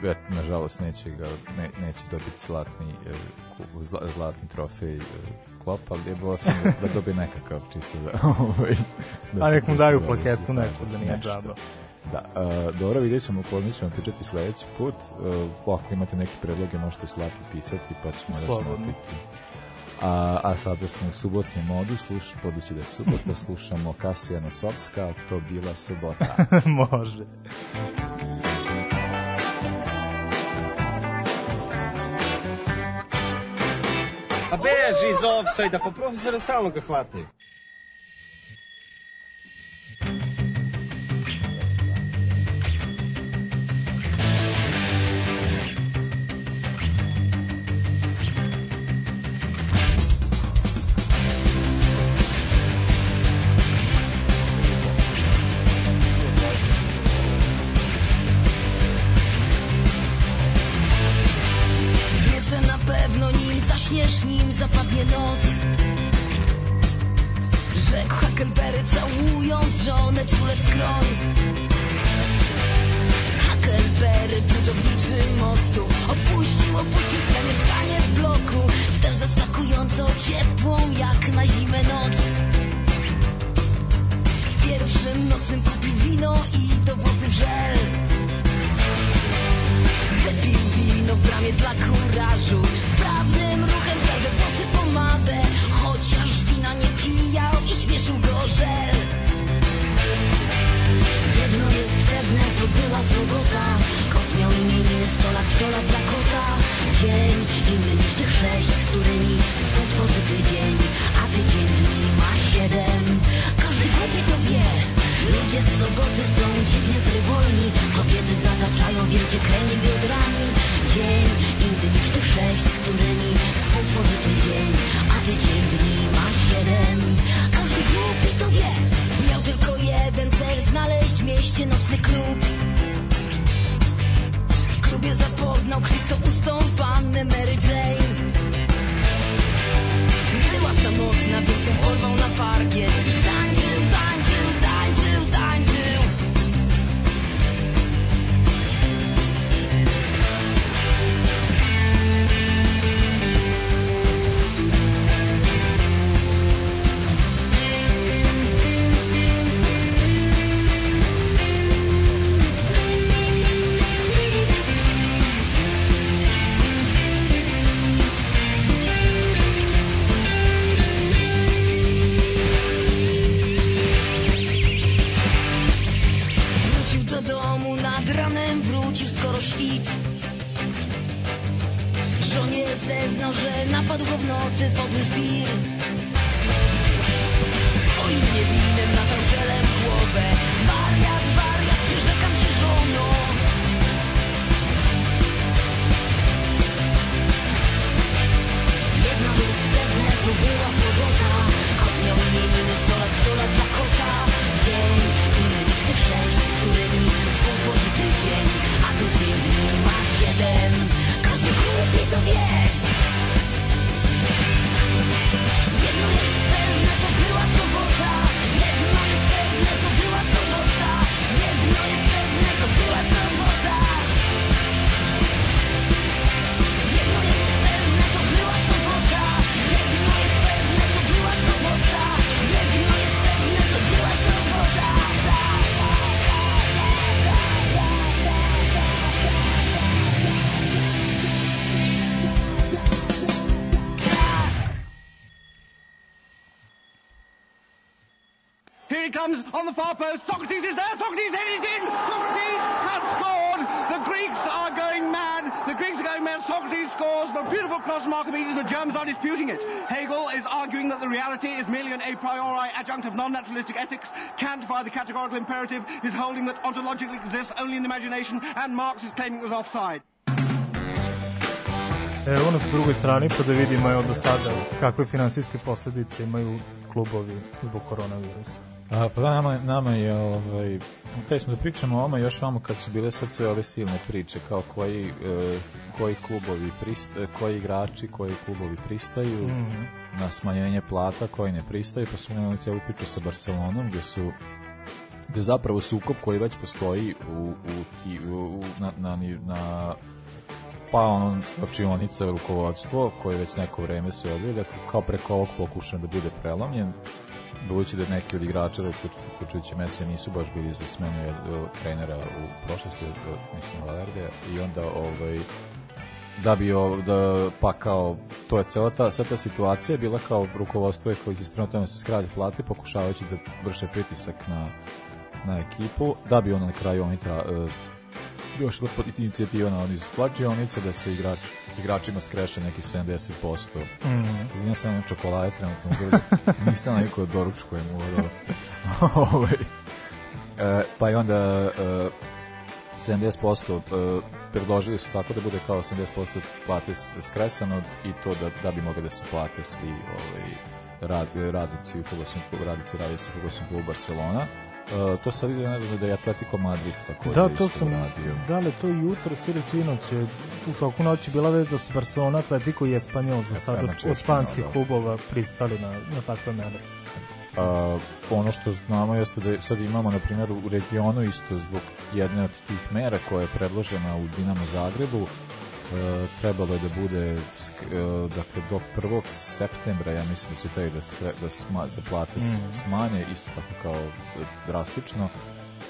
Et, nažalost neće ga ne, neće dobiti zlatni ku- zla, zlatni trofej e, Klopp, ali je bilo sam da, dobije nekakav čisto da [LAUGHS] ovaj da A nek mu daju plaketu da, neku da nije džaba. Da, e, dobro, vidjet ćemo o kome ćemo pričati sledeći put. E, ako imate neke predloge, možete slati pisati, pa ćemo Slobodno. razmotriti. A, a sada smo u subotnjem modu, sluš, budući da je subota, slušamo Kasija Nosovska, to bila subota. [LAUGHS] Može. Pa beži iz offside-a, pa profesora stalno ga hvataju. Pewno nim zaśniesz, nim zapadnie noc. Rzekł Huckleberry całując żonę czule w skroń. Huckleberry budowniczy mostu Opuścił, opuścił swe mieszkanie w bloku W zaskakująco ciepłą jak na zimę noc. W pierwszym nocnym kupił wino i do włosy w żel. Wypił wino w bramie dla kurażu Wprawnym ruchem we włosy pomadę Chociaż wina nie pijał i śmieszył go żel. Jedno jest pewne, to była sobota. Kot miał imieniny, sto lat, sto lat dla kota. Dzień inny niż tych sześć, z którymi współtworzy tydzień. A tydzień ma siedem. Każdy głupie to wie. Ludzie w soboty są dziwnie frywolni. Kobiety zataczają wielkie kręgi biodrami Dzień inny far post. Socrates is there. Socrates headed in. Socrates has scored. The Greeks are going mad. The Greeks are going mad. Socrates scores. The beautiful cross from Archimedes. The Germans are disputing it. Hegel is arguing that the reality is merely an a priori adjunct of non-naturalistic ethics. Kant, by the categorical imperative, is holding that ontologically exists only in the imagination, and Marx is claiming it was offside. Evo na drugoj strani pa da vidimo evo do sada kakve finansijske posledice imaju klubovi zbog koronavirusa. A, pa da, nama, nama je, ovaj, taj smo da pričamo o ovome još vamo kad su bile sad sve ove silne priče, kao koji, e, koji klubovi, prista, koji igrači, koji klubovi pristaju Mhm. na smanjenje plata, koji ne pristaju, pa smo imali celu priču sa Barcelonom, gde su gde zapravo sukob koji već postoji u, u, ti, u, u na, na, na pa ono slačionica rukovodstvo koje već neko vreme se odvija, dakle kao preko ovog pokušan da bude prelomljen budući da neki od igrača uključujući Mesija nisu baš bili za smenu trenera u prošlosti mislim Valerde i onda ovaj da bi da pa kao to je cela ta ta situacija je bila kao rukovodstvo je koji se da se skrati plate pokušavajući da vrše pritisak na na ekipu da bi ono na kraju oni tra, e, još pod inicijativa na oni slačionice da se igrač igračima skreše neki 70%. Mhm. Izvinjam se na čokolade trenutno u grlu. [LAUGHS] Nisam navikao doručkujem u ovo. [LAUGHS] ovaj. E, pa i onda e, 70% e, predložili su tako da bude kao 80% plate skresano i to da, da bi mogli da se plate svi ovaj, rad, radnici u fudbalskom klubu, radnici radici u fudbalskom klubu Barcelona. E, to sad vidio nedavno da je Atletico Madrid tako Da, to sam, uradio. da li to jutro ili sinoć je u toku noći bila vez da su Barcelona, Atletico i Espanjol za sad od, od španskih da. klubova pristali na, na takve mere. A, ono što znamo jeste da sad imamo na primjer u regionu isto zbog jedne od tih mera koja je predložena u Dinamo Zagrebu e, trebalo je da bude e, dakle do 1. septembra ja mislim da će taj da, skre, da, sma, da plate s- smanje isto tako kao e, drastično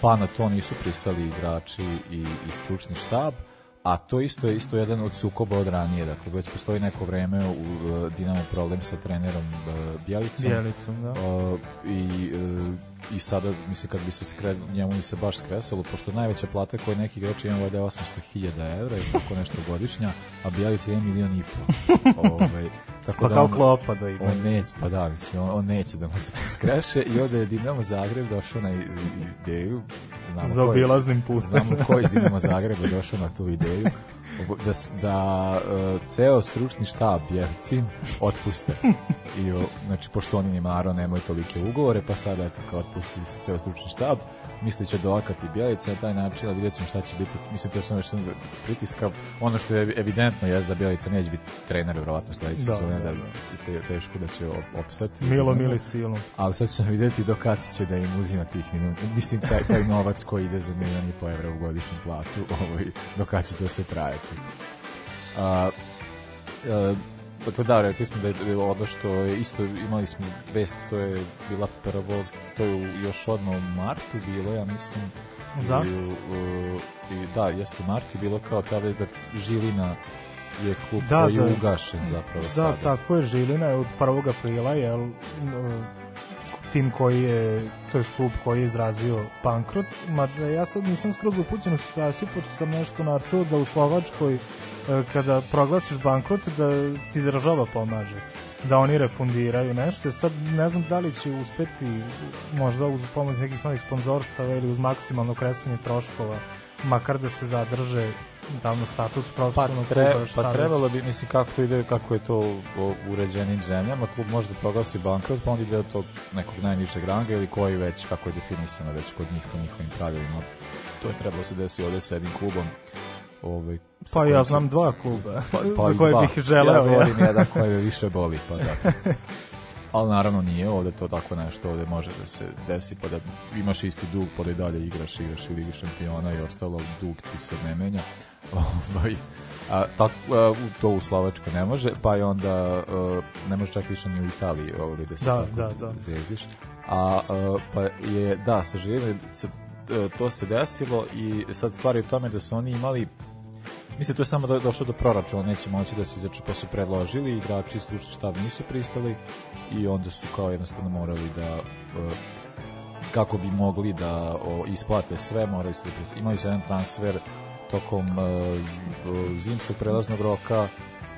pa na to nisu pristali igrači i, i stručni štab a to isto je isto jedan od sukoba od ranije dakle već postoji neko vreme u e, Dinamo problem sa trenerom e, Bjelicom Bjelicom, da. Uh, i, uh, i sada, mislim, kad bi se skre, njemu bi se baš skresalo, pošto najveća plata koju neki igrač ima valjda je 800.000 evra ili tako nešto godišnja, a Bijelica je milion i po. [LAUGHS] ovaj, tako Pa da kao on- klopa da ima. On neće, pa da, mislim, on, on neće da mu se skreše i onda je Dinamo Zagreb došao na ideju, znamo Za je- obilaznim putem. Znamo ko je iz Dinamo [LAUGHS] Zagreba došao na tu ideju da, da uh, ceo stručni štab Bjelicin otpuste. I, o, znači, pošto oni ni Maro nemaju tolike ugovore, pa sada eto kao otpustili se ceo stručni štab, misli će dolakati Bjelica na taj način, a vidjet ćemo šta će biti. Mislim, to samo još jedan pritiska. Ono što je evidentno je da Bjelica neće biti trener, verovatno sledeće Da, sezone, da, da, da. te- teško da će op- opstati. Milo, mili silom. Ali sad ćemo vidjeti do kad će da im uzima tih minuta. Mislim, taj, taj novac koji ide za milijon i po evra u godišnju platu, [LAUGHS] ovaj, do kad će to sve trajati. A, a, Dakle, da, rekli smo da je ono što je isto, imali smo vest, to je bila prvo, to je još odmah u martu bilo, ja mislim. Za? I, u- u- i da, jeste u martu bilo kao ta da Žilina je klub Da, koji je da. ugašen zapravo Da, sada. tako je, Žilina je od 1. aprila, jel, e, tim koji je, to je klub koji je izrazio bankrot, mada ja sad nisam skroz upućen u situaciju, pošto sam nešto načuo da u Slovačkoj e, kada proglasiš bankrot da ti država pomaže da oni refundiraju nešto. Sad ne znam da li će uspeti možda uz pomoć nekih novih sponzorstava ili uz maksimalno kresanje troškova makar da se zadrže davno status Pa, profesionalnog tre, kluba, pa trebalo bi, mislim, kako to ide, kako je to u uređenim zemljama, klub može da proglasi bankrot, pa onda ide od tog nekog najnižeg ranga ili koji već, kako je definisano već kod njih, po njihovim pravilima. To je trebalo se desiti ovde sa jednim klubom. Ovaj, Pa ja znam dva kluba [LAUGHS] pa, za i koje dva. bih želeo. Ja govorim jedan koji me više boli, pa da. [LAUGHS] Ali naravno nije ovde to tako nešto, ovde može da se desi pa da imaš isti dug pa da i dalje igraš, igraš i Ligi šampiona i ostalo, dug ti se ne menja. [LAUGHS] Ovaj, a, tak, a, to u Slovačkoj ne može, pa i onda a, ne može čak više ni u Italiji ovde da se Da, tako da, da. zeziš. A, a, pa je, da, sa Živim, e, to se desilo i sad stvar je u tome da su oni imali Mislim, to je samo do, došlo do proračuna, neće moći da se izače, pa su predložili, igrači i stručni štab nisu pristali i onda su kao jednostavno morali da uh, kako bi mogli da isplate sve, moraju su da imaju su jedan transfer tokom uh, zimskog prelaznog roka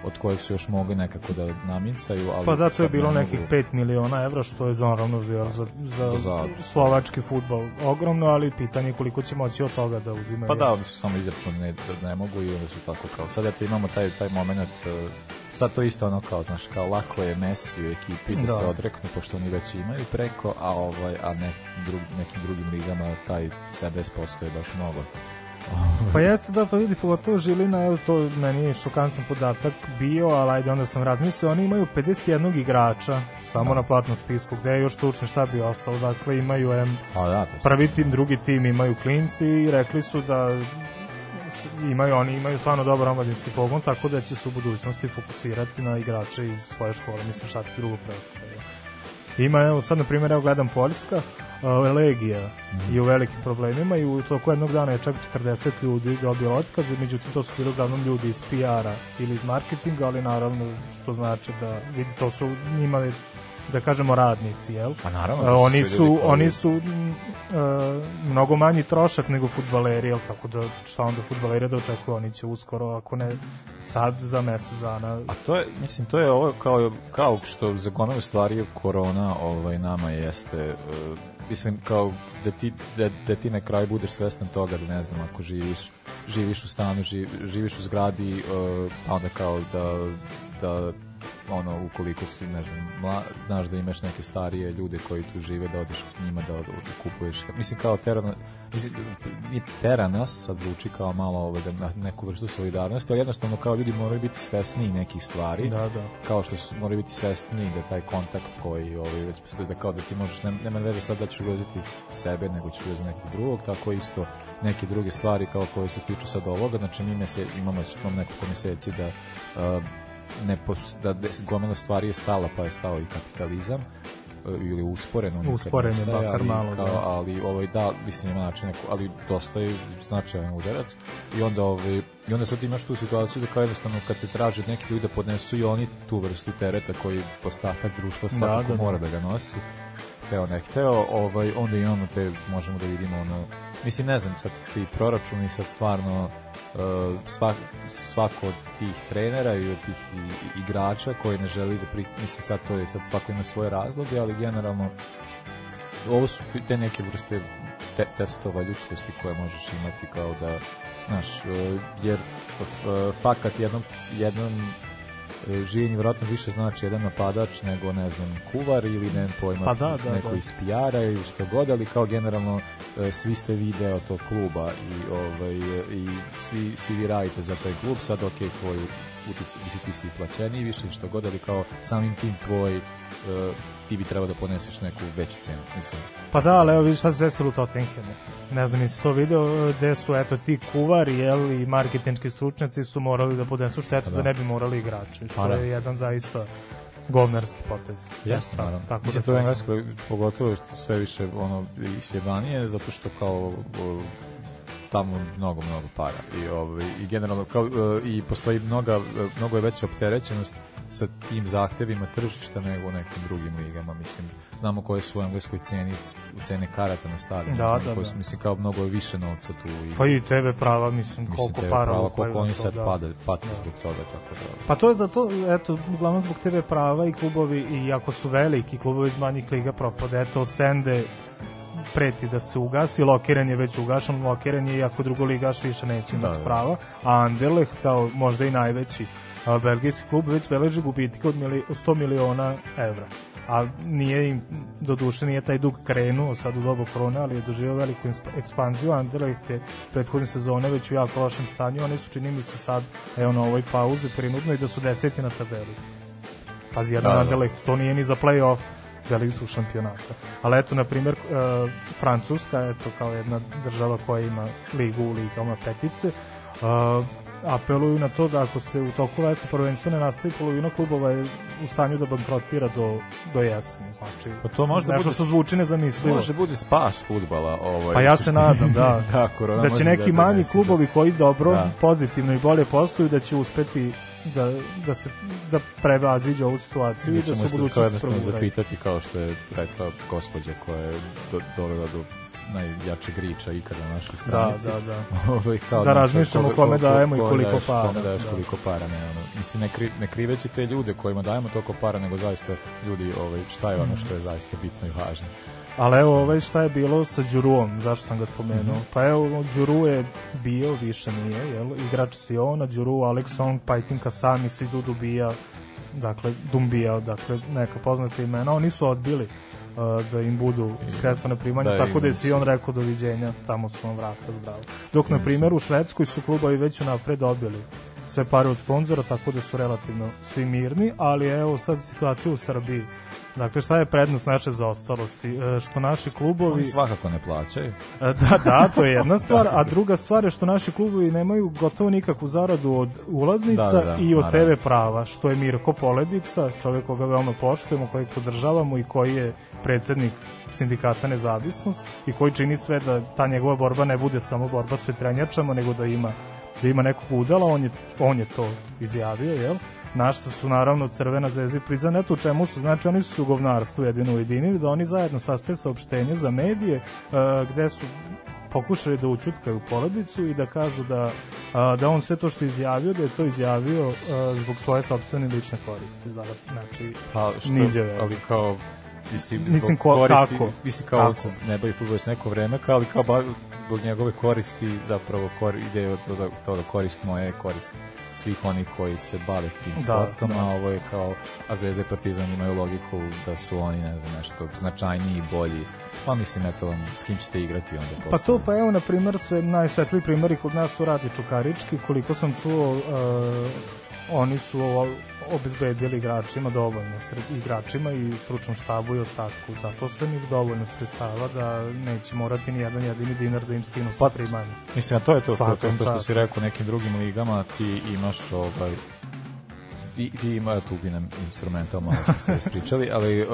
od kojeg su još mogli nekako da namincaju, ali Pa da, to je bilo ne nekih mogu. 5 miliona evra, što je naravno za, za, za Za- slovački futbol ogromno, ali pitanje je koliko će moći od toga da uzimaju. Pa da, oni su samo izračuni ne, ne mogu i onda su tako kao. Sad eto imamo taj, taj moment, e, sad to isto ono kao, znaš, kao lako je Messi u ekipi da, Da. se odreknu, pošto oni već imaju preko, a ovaj, a ne, drug, nekim drugim ligama taj 70% je baš mnogo. Pa jeste da, pa vidi, pogotovo Žilina, evo to meni je šokantan podatak bio, ali ajde, onda sam razmislio, oni imaju 51 igrača samo na platnom spisku, gde je još stručni šta bi ostalo, dakle imaju em, A da, to su- prvi tim, drugi tim imaju klinci i rekli su da imaju oni imaju stvarno dobar omladinski pogon tako da će se u budućnosti fokusirati na igrače iz svoje škole mislim šta ti drugo preostaje ima evo sad na primjer evo gledam Poljska uh, Legija je u velikim problemima i u toku jednog dana je čak 40 ljudi dobilo otkaze međutim to su bili uglavnom ljudi iz PR-a ili iz marketinga ali naravno što znači da to su njima da kažemo radnici jel? Pa naravno, E, to su oni su koji- oni su mm, e, mnogo manji trošak nego fudbaleri, jel? Tako da šta onda fudbaleri da očekuju, oni će uskoro, ako ne sad za mesec dana. A to je, mislim, to je ovo kao, kao što za gonove stvari korona ovaj, nama jeste, uh, mislim, kao da ti, da, da ti na kraju budeš svestan toga da ne znam, ako živiš, živiš u stanu, živ, živiš u zgradi, uh, pa onda kao da, da ono, ukoliko si, ne znam, mla, znaš da imaš neke starije ljude koji tu žive, da odeš k njima da, da kupuješ. Mislim, kao tera, mislim, i tera nas, sad zvuči kao malo ovaj, da, neku vrstu solidarnosti, ali jednostavno kao ljudi moraju biti svesni nekih stvari Da, da. kao što su, moraju biti svesni da taj kontakt koji ovaj, već postoji, da kao da ti možeš, nema, nema veze sad da ćeš ugroziti sebe, nego ćeš ugroziti nekog drugog, tako isto neke druge stvari kao koje se tiču sad ovoga, znači mi mese, imamo, imamo nekoliko meseci da uh, ne pos, da gomila stvari je stala, pa je stao i kapitalizam uh, ili usporen, on Usporen je makar ali, malo, kao, da. ali ovaj da mislim ima način neko, ali dosta je značajan udarac i onda ovaj i onda sad imaš tu situaciju da kao jednostavno kad se traže neki ljudi da podnesu i oni tu vrstu tereta koji ostatak društva svakako da, da. mora da ga nosi hteo ne hteo, ovaj, onda imamo te, možemo da vidimo ono, mislim ne znam, sad ti proračuni sad stvarno svak, svako od tih trenera i od tih igrača koji ne želi da pri, mislim sad to je, sad svako ima svoje razloge, ali generalno ovo su te neke vrste te, testova ljudskosti koje možeš imati kao da znaš, e, jer e, fakat jednom, jednom življenju vjerojatno više znači jedan napadač nego ne znam kuvar ili ne pojma Pa da, da, neko da. iz PR-a ili što god, ali kao generalno svi ste video tog kluba i ovaj e, i svi svi vi radite za taj klub, sad ok, tvoj utice, mislim ti si plaćeniji više što god, ali kao samim tim tvoj e, ti bi trebao da poneseš neku veću cenu, mislim. Pa da, ali evo vidiš šta se desilo u Tottenhamu. Ne znam, nisi to video, gde su eto ti kuvari, jel, i marketinčki stručnjaci su morali da podnesu štetu Pa da. da. ne bi morali igrači, što Pa da. je jedan zaista govnarski potez. Jeste, Ta- naravno. Tako Mislim, da to je u Engleskoj pogotovo što sve više ono, isjebanije, zato što kao o, tamo mnogo, mnogo para i, ovaj, i generalno kao, e, i postoji mnoga, e, mnogo je veća opterećenost sa tim zahtevima tržišta nego u nekim drugim ligama, mislim, znamo koje su u engleskoj ceni u cene karata na stadionu, Da, da, koje da. su, mislim, kao mnogo više novca tu i Pa i TV prava, mislim, mislim, koliko te para prava, koliko oni sad da. pada, pate Da. zbog toga, tako da... Pa to je zato, eto, uglavnom zbog TV prava i klubovi, i ako su veliki klubovi iz manjih liga propade, eto, Stende preti da se ugasi, Lokiren je već ugašan, Lokiren je, iako drugoligaš više neće imati Da, da. prava, a Anderlecht, kao možda i najveći a, belgijski klub, već beleži gubitke od mili, 100 miliona evra. A nije im, do duše nije taj dug krenuo sad u dobu korona, ali je doživio veliku ekspanziju. Anderlecht je prethodne sezone već u jako lošem stanju, oni su čini mi se sad, evo na ovoj pauzi, prinudno i da su deseti na tabeli. Pazi, jedan Da, da. Anderlecht, to nije ni za play-off belgijskog šampionata. Ali eto, na primjer, e, Francuska, eto, kao jedna država koja ima ligu u ligama petice, e, apeluju na to da ako se u toku leta prvenstvo ne nastavi, polovina klubova je u stanju da bankrotira do, do jeseni. Znači, Pa to možda nešto bude- što zvuči nezamislivo. Može bude spas futbala. Ovaj, Pa ja se nadam, da. [LAUGHS] da, korona da će neki da manji donese, klubovi koji dobro, Da. pozitivno i bolje posluju, da će uspeti da, da se da prevaziđe ovu situaciju i Mi da ćemo se se u kao budućnosti jednostavno proguraju. zapitati kao što je rekla gospođa koja je do, dovela do najjačeg riča ikada na našoj stranici. da, da. [LAUGHS] Ovaj, kao, Da razmišljamo kome koga- dajemo i kome koliko daješ, para, Kome daješ da. koliko para, ne, ono, mislim, ne, kri, ne kriveći te ljude kojima dajemo toliko para, nego zaista ljudi ovaj, šta je ono što je zaista bitno i važno. Ali evo, ovaj šta je bilo sa Đuruom, zašto sam ga spomenuo? Mhm. Pa evo, Đuru je bio, više nije, jel? Igrač Siona, Đuru, Alex Song, Pajtin Kasami, Sidu Dubija, dakle, Dumbija, dakle, neka poznata imena. Oni su odbili da im budu skresane primanja, Da, tako da je im su- Sion rekao doviđenja, tamo su vam vrata zdravo. Dok, na primjer, u Švedskoj su klubovi već unapred dobili sve pare od sponzora, tako da su relativno svi mirni, ali evo sad situacija u Srbiji. Dakle, šta je prednost naše zaostalosti? E, Što naši klubovi... Oni svakako ne plaćaju. E, Da, da, to je jedna stvar, a druga stvar je što naši klubovi nemaju gotovo nikakvu zaradu od ulaznica Da, da, i od naravno. TV prava, što je Mirko Poledica, čovjek koga veoma poštujemo, kojeg podržavamo i koji je predsednik sindikata Nezavisnost i koji čini sve da ta njegova borba ne bude samo borba s vetrenjačama, nego da ima da ima nekog udala, on je, on je to izjavio, jel? Na što su naravno Crvena zvezda i Prizan, eto u čemu su, znači oni su u govnarstvu jedino ujedinili, da oni zajedno sastaju saopštenje za medije, e, gde su pokušali da učutkaju porodicu i da kažu da, a, da on sve to što je izjavio, da je to izjavio a, zbog svoje sobstvene lične koristi. Da, znači, Pa što, niđe veze. ali kao mislim, Mislim, ko- koristi, kako? mislim kao Kako? se ne bavi futbolom neko vreme, kao, ali kao bavi, zbog njegove koristi zapravo kor, ide od toga, toga korist moje, korist svih onih koji se bave tim Da, sportom, da. a ovo je kao, a Zvezda i Partizan imaju logiku da su oni, ne znam, nešto značajniji i bolji, pa mislim, eto, s kim ćete igrati onda posle. Pa to, pa evo, na primer, sve najsvetliji primjeri kod nas su Radi Čukarički, koliko sam čuo, uh, oni su obezbedili igračima dovoljno igračima i stručnom štabu i ostatku zaposlenih dovoljno sredstava da neće morati ni jedan jedini dinar da im skinu sa Pa, primanja. Mislim, a to je to, to, to, to što si rekao nekim drugim ligama, ti imaš ovaj, ti, ti ima tu bi nam instrumental malo smo se ispričali, ali uh,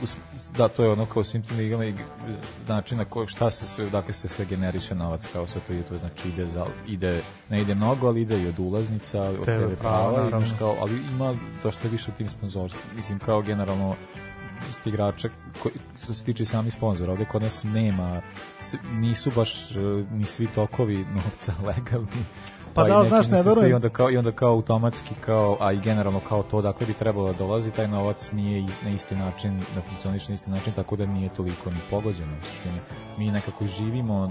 uh, da, to je ono kao svim tim ligama i način na koji šta se sve, dakle se sve generiše novac kao sve to ide, to znači ide, za, ide ne ide mnogo, ali ide i od ulaznica, od TV TV prava, imaš kao, ali ima dosta više u tim sponzorstvom. Mislim, kao generalno igrača koji, što se tiče samih sponzora, ovde kod nas nema, nisu baš e, ni svi tokovi [LAUGHS] novca legalni. Pa i da, znaš, ne verujem. onda kao, I onda kao automatski, kao, a i generalno kao to, dakle bi trebalo da dolazi, taj novac nije i- na isti način, ne funkcioniše na isti način, tako da nije toliko ni pogođeno. Mi nekako živimo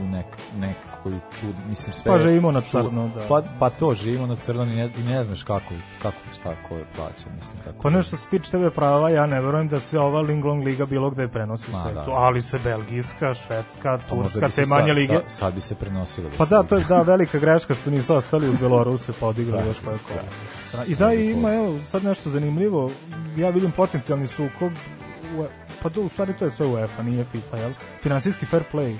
u nek, nekoj čud, mislim sve... Pa živimo na crno, da. Pa, pa to, živimo na crno i ne, i ne znaš kako, kako šta ko je plaća, mislim, tako. Pa nešto se tiče TV prava, ja ne verujem da se ova Linglong liga bilo gde prenosi u svetu, da. ali se Belgijska, Švedska, Pa Turska, te manje lige. Sad, sad bi se prenosilo. Pa se da, to je da velika greška što nisu ostali uz Beloruse podigli još koje kola. I da, i ima, evo, sad nešto zanimljivo, ja vidim potencijalni sukob, u, pa to, u stvari to je sve UEFA, nije FIFA, jel? Finansijski fair play.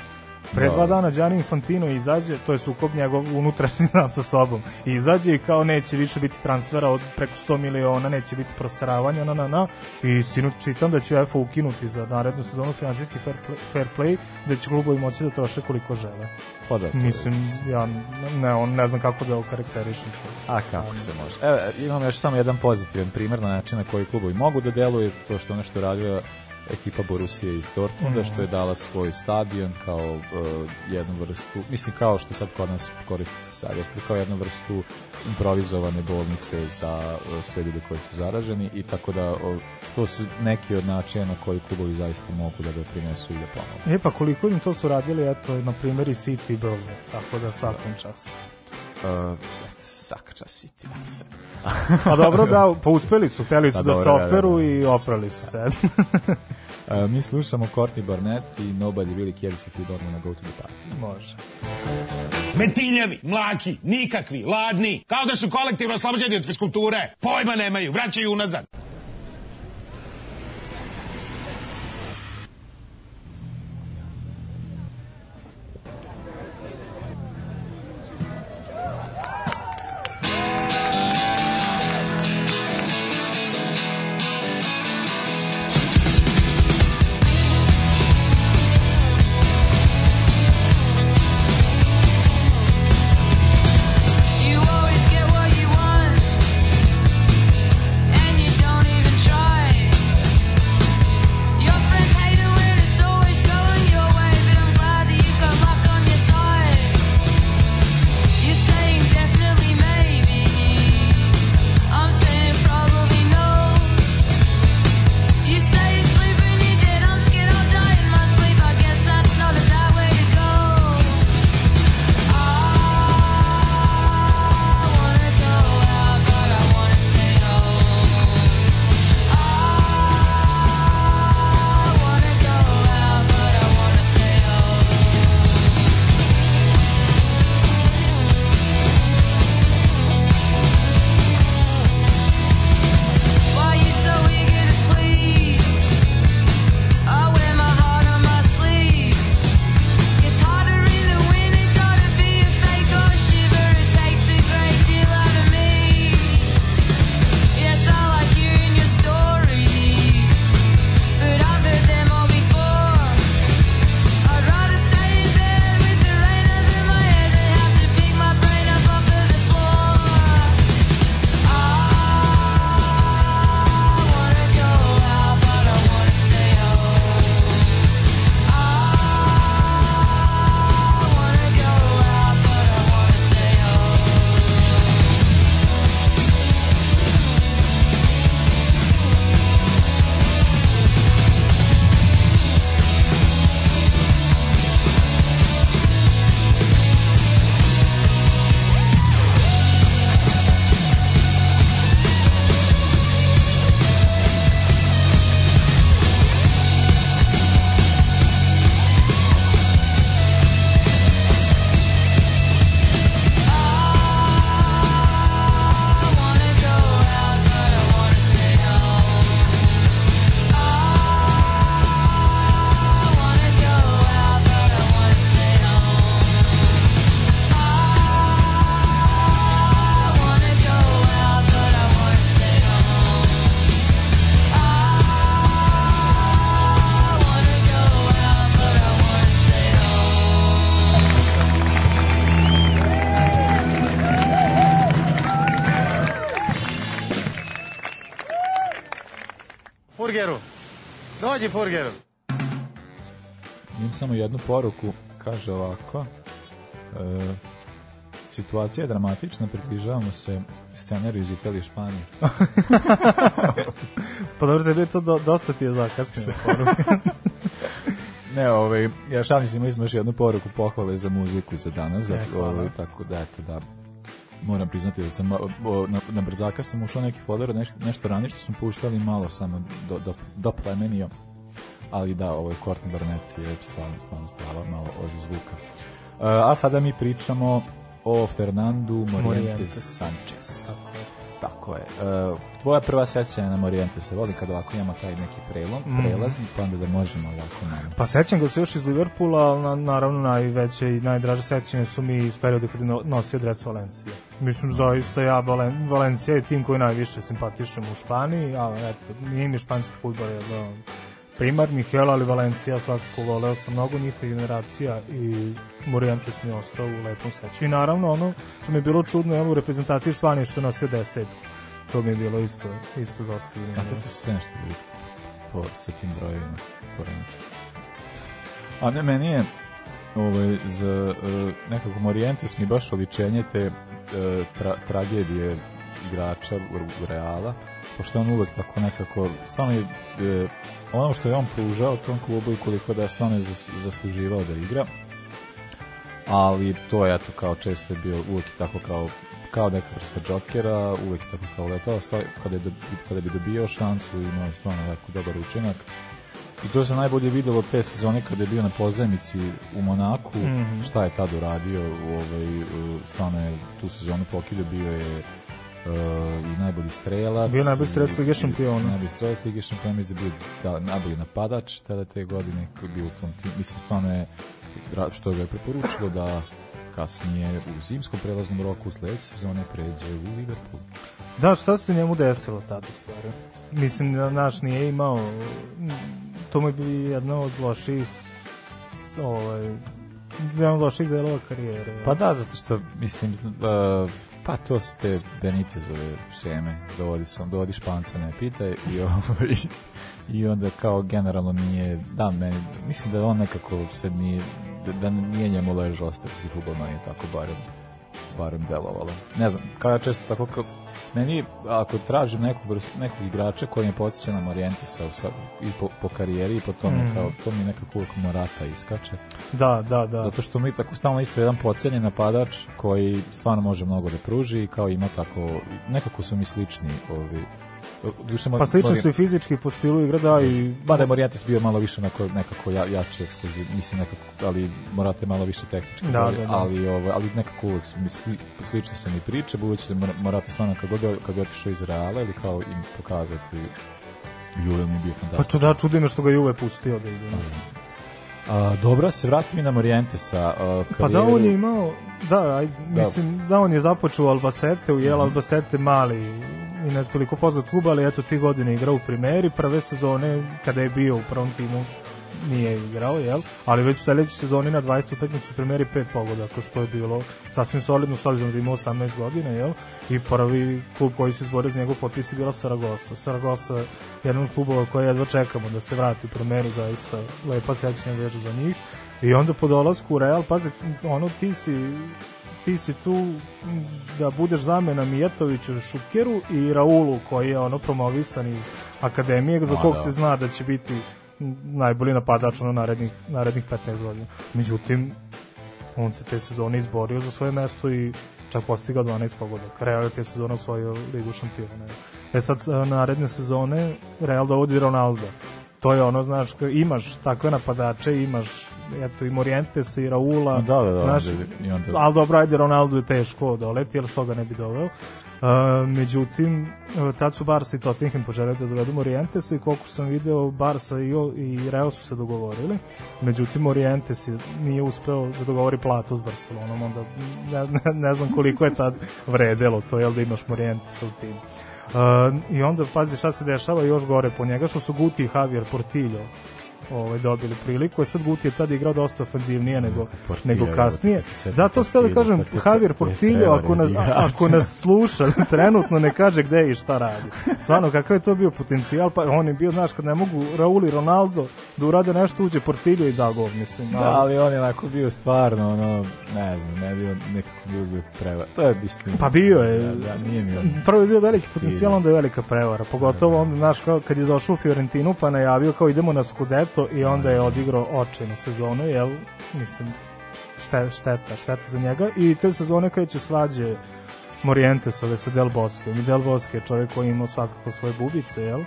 Pre Da. dva dana Gianni Infantino izađe, to je sukob njegov unutrašnji [LAUGHS] znam sa sobom, i izađe i kao neće više biti transfera od preko 100 miliona, neće biti proseravanja, na, na, na, i sinu čitam da će UEFA ukinuti za narednu sezonu finansijski fair play, fair play da će klubovi moći da troše koliko žele. Pa da, Mislim, ja ne, on, ne znam kako da okarakterišem. A kako se može? Evo, imam još samo jedan pozitivan primjer na način na koji klubovi mogu da deluju, to što ono što je radila ekipa Borusije iz Dortmunda, Mhm. što je dala svoj stadion kao uh, jednu vrstu, mislim kao što sad kod nas koristi se sad, kao jednu vrstu improvizovane bolnice za uh, sve ljude koji su zaraženi i tako da uh, to su neki od načina na koji klubovi zaista mogu da doprinesu i da pomogu. E pa koliko im to su radili, eto, na primjer i City Brove, tako da svakom času. Uh, svaka čast City. sve. A [LAUGHS] dobro da, pa uspeli su, hteli su Pa da se da, da, operu da. i oprali su se. Uh, [LAUGHS] mi slušamo Courtney Barnett i Nobody Really Cares If You Don't Wanna Go To The Party. Može. Metiljevi, mlaki, nikakvi, ladni, kao da su kolektivno oslobođeni od fiskulture. Pojma nemaju, vraćaju unazad. Dođi Furgeru. Imam samo jednu poruku, kaže ovako. E, situacija je dramatična, približavamo se scenariju iz Italije i Španije. [LAUGHS] Pa dobro, tebi je to do, dosta ti je zakasnilo. [LAUGHS] Ne, ovaj, ja šalim se, imali smo još jednu poruku pohvale za muziku za danas, za, E, hvala. ovaj, tako da, eto, da, moram priznati da sam, o, na, na brzaka sam ušao neki folder, nešto, nešto ranije što smo puštali, malo samo do, do, do plemenio, ali da, ovo je Courtney Barnett je stvarno, stvarno stava malo ozi zvuka. Uh, a sada mi pričamo o Fernandu Morientes. Sanchez. Tako je. Uh, tvoja prva sećanja na Moriente se voli kad ovako imamo taj neki prelom, Mhm. prelazni, pa onda da možemo ovako malo. Pa sećam ga se još iz Liverpoola, ali na, naravno najveće i najdraže sećanje su mi iz perioda kad je no- nosio dres Valencije. Mislim, zaista ja, Valen, Valencija je tim koji najviše simpatišem u Španiji, ali eto, nije mi španski futbol jedan od primarnih, jel, ali Valencija svakako voleo sam mnogo njihovih generacija i Morientes mi je ostao u lepom seću. I naravno ono što mi je bilo čudno, jel, u reprezentaciji Španije što je nosio desetku. To mi je bilo isto, isto dosta A to su sve nešto bili po, sa tim brojevima. porednice. A ne, meni je ovaj, za uh, nekako Morientes mi baš oličenje te uh, tra, tragedije igrača u, u Reala, pošto on uvek tako nekako, stvarno je e, ono što je on pružao tom klubu i koliko da je stvarno je zas- zasluživao da igra, ali to je eto kao često je bio uvek tako kao kao neka vrsta džokera, uvek tako kao letao, kada, je kada bi dobio šansu imao je stvarno jako dobar učinak. I to se najbolje videlo te sezone kada je bio na pozajmici u Monaku, Mhm. šta je tad uradio, u ovaj, stvarno je tu sezonu pokilio, bio je uh, i najbolji strelac. Bio najbolji strelac Lige šampiona. Najbolji strelac Lige šampiona, mislim da je bio da, najbolji napadač tada te godine, koji je bio u tom timu. Mislim, stvarno je, što ga je preporučilo da kasnije u zimskom prelaznom roku u sledeće sezone pređe u Liverpool. Da, šta se njemu desilo tada u stvari? Mislim, da naš nije imao, to mu je bi jedna od loših, ovaj, jedan od loših delova karijere. Pa da, zato što, mislim, uh, pa to su te Benitezove šeme, dovodi, sam, dovodi španca, ne pitaj, i, ovaj, i onda kao generalno nije, da, meni, mislim da on nekako se nije, da, da nije njemu ležao ostavski futbol, meni je tako barem, barem delovalo. Ne znam, kao ja često tako meni, ako tražim neku vrstu, nekog igrača koji me podsjeća na Morientesa sa, i po, po karijeri i po tome, Mhm. kao, to mi nekako uvijek Morata iskače. Da, da, da. Zato što mi tako stalno isto jedan pocenjen napadač koji stvarno može mnogo da pruži i kao ima tako, nekako su mi slični ovi, Duše, Pa slično su i fizički po stilu igre, da, i... Ba da je Morientes bio malo više onako, nekako ja, jači ekskluziv, mislim nekako, ali Morata je malo više tehnički, Da, bolji, da, da. ali, ovaj, ali nekako uvek su mi sli, slične su mi priče, budući da Mor- Morata stvarno kad god, kad je otišao iz Reala ili kao im pokazati Juve mi je bio Pa fantastičan. ču, da, čudi me što ga Juve pustio da ide. A, dobro, se vrati mi na Morientesa. A, Pa da, on je imao, da, aj, mislim, da, on je započeo Albacete, u Jel Mhm. Albacete mali i ne toliko poznat klub, ali eto ti godine igrao u primeri, prve sezone kada je bio u prvom timu nije igrao, jel? Ali već u sledećoj sezoni na 20 utakmicu u primeri pet pogodaka, što je bilo sasvim solidno, s obzirom da ima 18 godina, jel? I prvi klub koji se izborio za njegov potpis je bila Saragossa. Saragossa je jedan od klubova koje jedva čekamo da se vrati u primeru, zaista lepa sećanja vežu za njih. I onda po dolasku u Real, pazi, ono ti si ti si tu da budeš zamena Mijetoviću, Šukeru i Raulu koji je ono promovisan iz akademije za kog da. se zna da će biti najbolji napadač ono narednih, narednih 15 godina. Međutim, on se te sezone izborio za svoje mesto i čak postigao 12 pogodaka. Real je te sezone osvojio ligu šampiona. E sad, naredne sezone Real dovodi Ronaldo. To je ono, znaš, imaš takve napadače, imaš eto i Morientes i Raula. Da, da, da, znaš, onda- i onda- ali dobro, ajde, Ronaldo je teško doleti, jer što ga ne bi doveo. Uh, međutim, uh, tad su Barca i Tottenham poželjeli da dovedu Morientesa i koliko sam video, Barca i, i Real su se dogovorili. Međutim, Morientes je, nije uspeo da dogovori platu s Barcelonom, onda ne, ne, ne znam koliko je tad vredelo to, jel da imaš Morientesa u timu. Uh, I onda, pazi šta se dešava još gore po njega, što su Guti i Javier Portillo ovaj, dobili priliku. Sad Guti je tad igrao dosta ofenzivnije nego, Portillo, nego kasnije. Da, to ste da kažem, Javier Portillo, ako nas, ako nas sluša, [LAUGHS] trenutno ne kaže gde je i šta radi. Stvarno, kakav je to bio potencijal, pa on je bio, znaš, kad ne mogu Raul i Ronaldo da urade nešto, uđe Portillo i da gol, mislim. Da, ali on je onako bio stvarno, ono, ne znam, ne bio nekako bio, bio preva. To je, mislim... Pa bio je. Da, da, nije mi on... Prvo je bio veliki potencijal, onda je velika prevara. Pogotovo onda, znaš, kao kad je došao u Fiorentinu, pa najavio kao idemo na Scudetto i onda je odigrao očajnu sezonu, jel? Mislim, šte, šteta, šteta za njega. I te sezone kreću svađe Morientesove sa Del Bosque. I Del Bosque je čovjek koji je imao svakako svoje bubice, jel?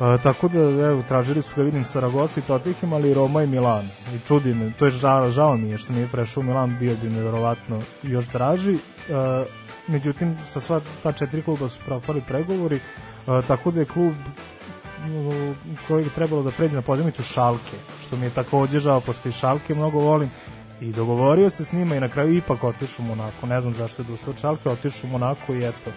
A, tako da, evo, tražili su ga, vidim, Saragossa i Tottenham, ali i Roma i Milan. I čudi me, to je žao, žao mi je što nije prešao u Milan, bio bi mi verovatno još draži. A, međutim, sa sva ta četiri kluba su propali pregovori, a, tako da je klub koji je trebalo da pređe na pozemicu Šalke, što mi je takođe žao, pošto i Šalke mnogo volim, i dogovorio se s njima i na kraju ipak otišu u Monako. Ne znam zašto je Dusa od Šalke, otišu u Monako i eto.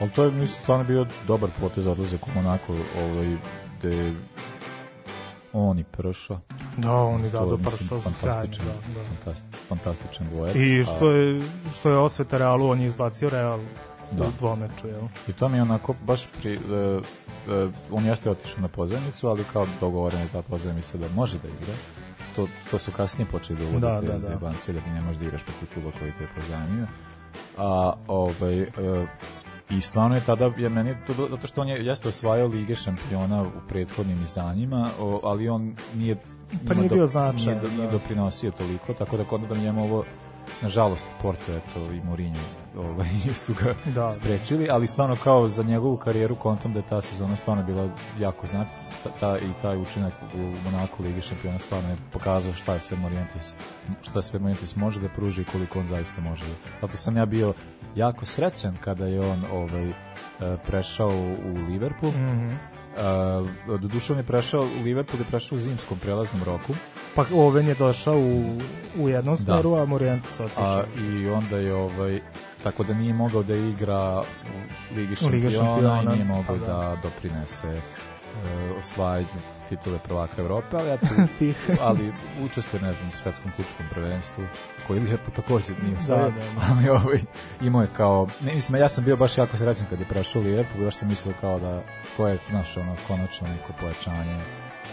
Ali to je, mislim, stvarno bio dobar potez odlazak u Monako, ovaj, gde on i Prša. Da, on i Dado Pršo, fantastičan, da, da. fantast- fantastičan dvojac. I što A- je, što je osveta Realu, on je izbacio Real Da. u dvomeču, jel? I to mi je onako baš pri... e, on jeste otišao na pozajmicu, ali kao dogovorena je ta pozajmica da može da igra. To, to su kasnije počeli da uvode Da, da, da. da ne možeš da igraš protiv kluba koji te je pozajmio. A ovaj, e, I stvarno je tada, je meni to bilo- zato što on je, jeste osvajao Lige šampiona u prethodnim izdanjima, ali on nije Pa nije do- bio značajan, Nije, do- nije da. doprinosio toliko, tako da kod da njemu ovo nažalost Porto eto i Mourinho ovaj [LAUGHS] su ga Da. sprečili, ali stvarno kao za njegovu karijeru kontom da je ta sezona stvarno bila jako znak ta, ta, i taj učinak u Monaku Ligi šampiona stvarno je pokazao šta je sve Morientes šta sve Morientes može da pruži i koliko on zaista može. Zato sam ja bio jako srećan kada je on ovaj e, prešao u Liverpool. Mhm. Uh, doduše on je prešao u Liverpool je prešao u zimskom prelaznom roku Pa Oven je došao u, u jednom Da. smeru, a Morientes otišao. a, i onda je ovaj tako da nije mogao da igra u Ligi U Ligi šampiona, šampiona, i nije mogao pa da. da. doprinese uh, osvajanju titule prvaka Evrope, ali eto, [LAUGHS] Tih. ali učestvuje, ne znam, u svetskom klubskom prvenstvu, koji Liverpool takođe nije osvojio, Da, da, da. ali ovaj, imao je kao, ne, mislim, ja sam bio baš jako srećan kad je prešao Liverpool, baš sam mislio kao da, ko je, znaš, ono, konačno neko pojačanje,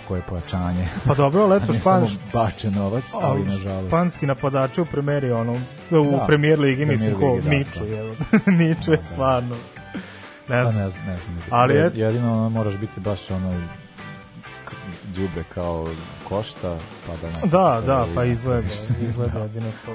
koje pojačanje, Pa dobro, [LAUGHS] leto Španš, bačen novac, ali nažalost. španski napadači u premijeri, ono, u Da, premijer ligi, mislim, Premier ko da, Niču, da. [LAUGHS] je, Niču je Da, da. Stvarno. Ne Pa znam. ne znam, ne znam. Ali et- jedino ono, moraš biti baš ono đubre kao košta, pa da ne. Da, da, pa i- izgleda, izgleda jedino to.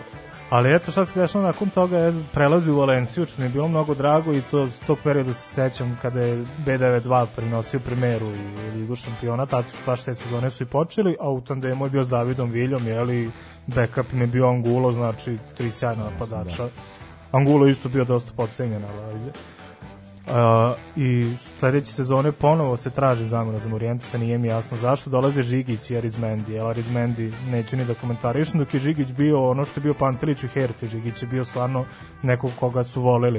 Ali eto šta se dešava nakon toga je prelazi u Valenciju, što mi je bilo mnogo drago i to s tog perioda se sećam kada je B92 prinosio primeru i Ligu šampiona, tad su baš te sezone su i počeli, a u tandemu je bio s Davidom Viljom, jeli, backup im je bio Angulo, znači tri sjajna napadača. Angulo je isto bio dosta podcenjen, ali i sledeće sezone ponovo se traži zamena za Morijentesa, nije mi jasno zašto. Dolaze Žigić i Arizmendi, jer Arizmendi neću ni da komentarišem, dok je Žigić bio ono što je bio Pantelić u Herti, Žigić je bio stvarno nekog koga su voleli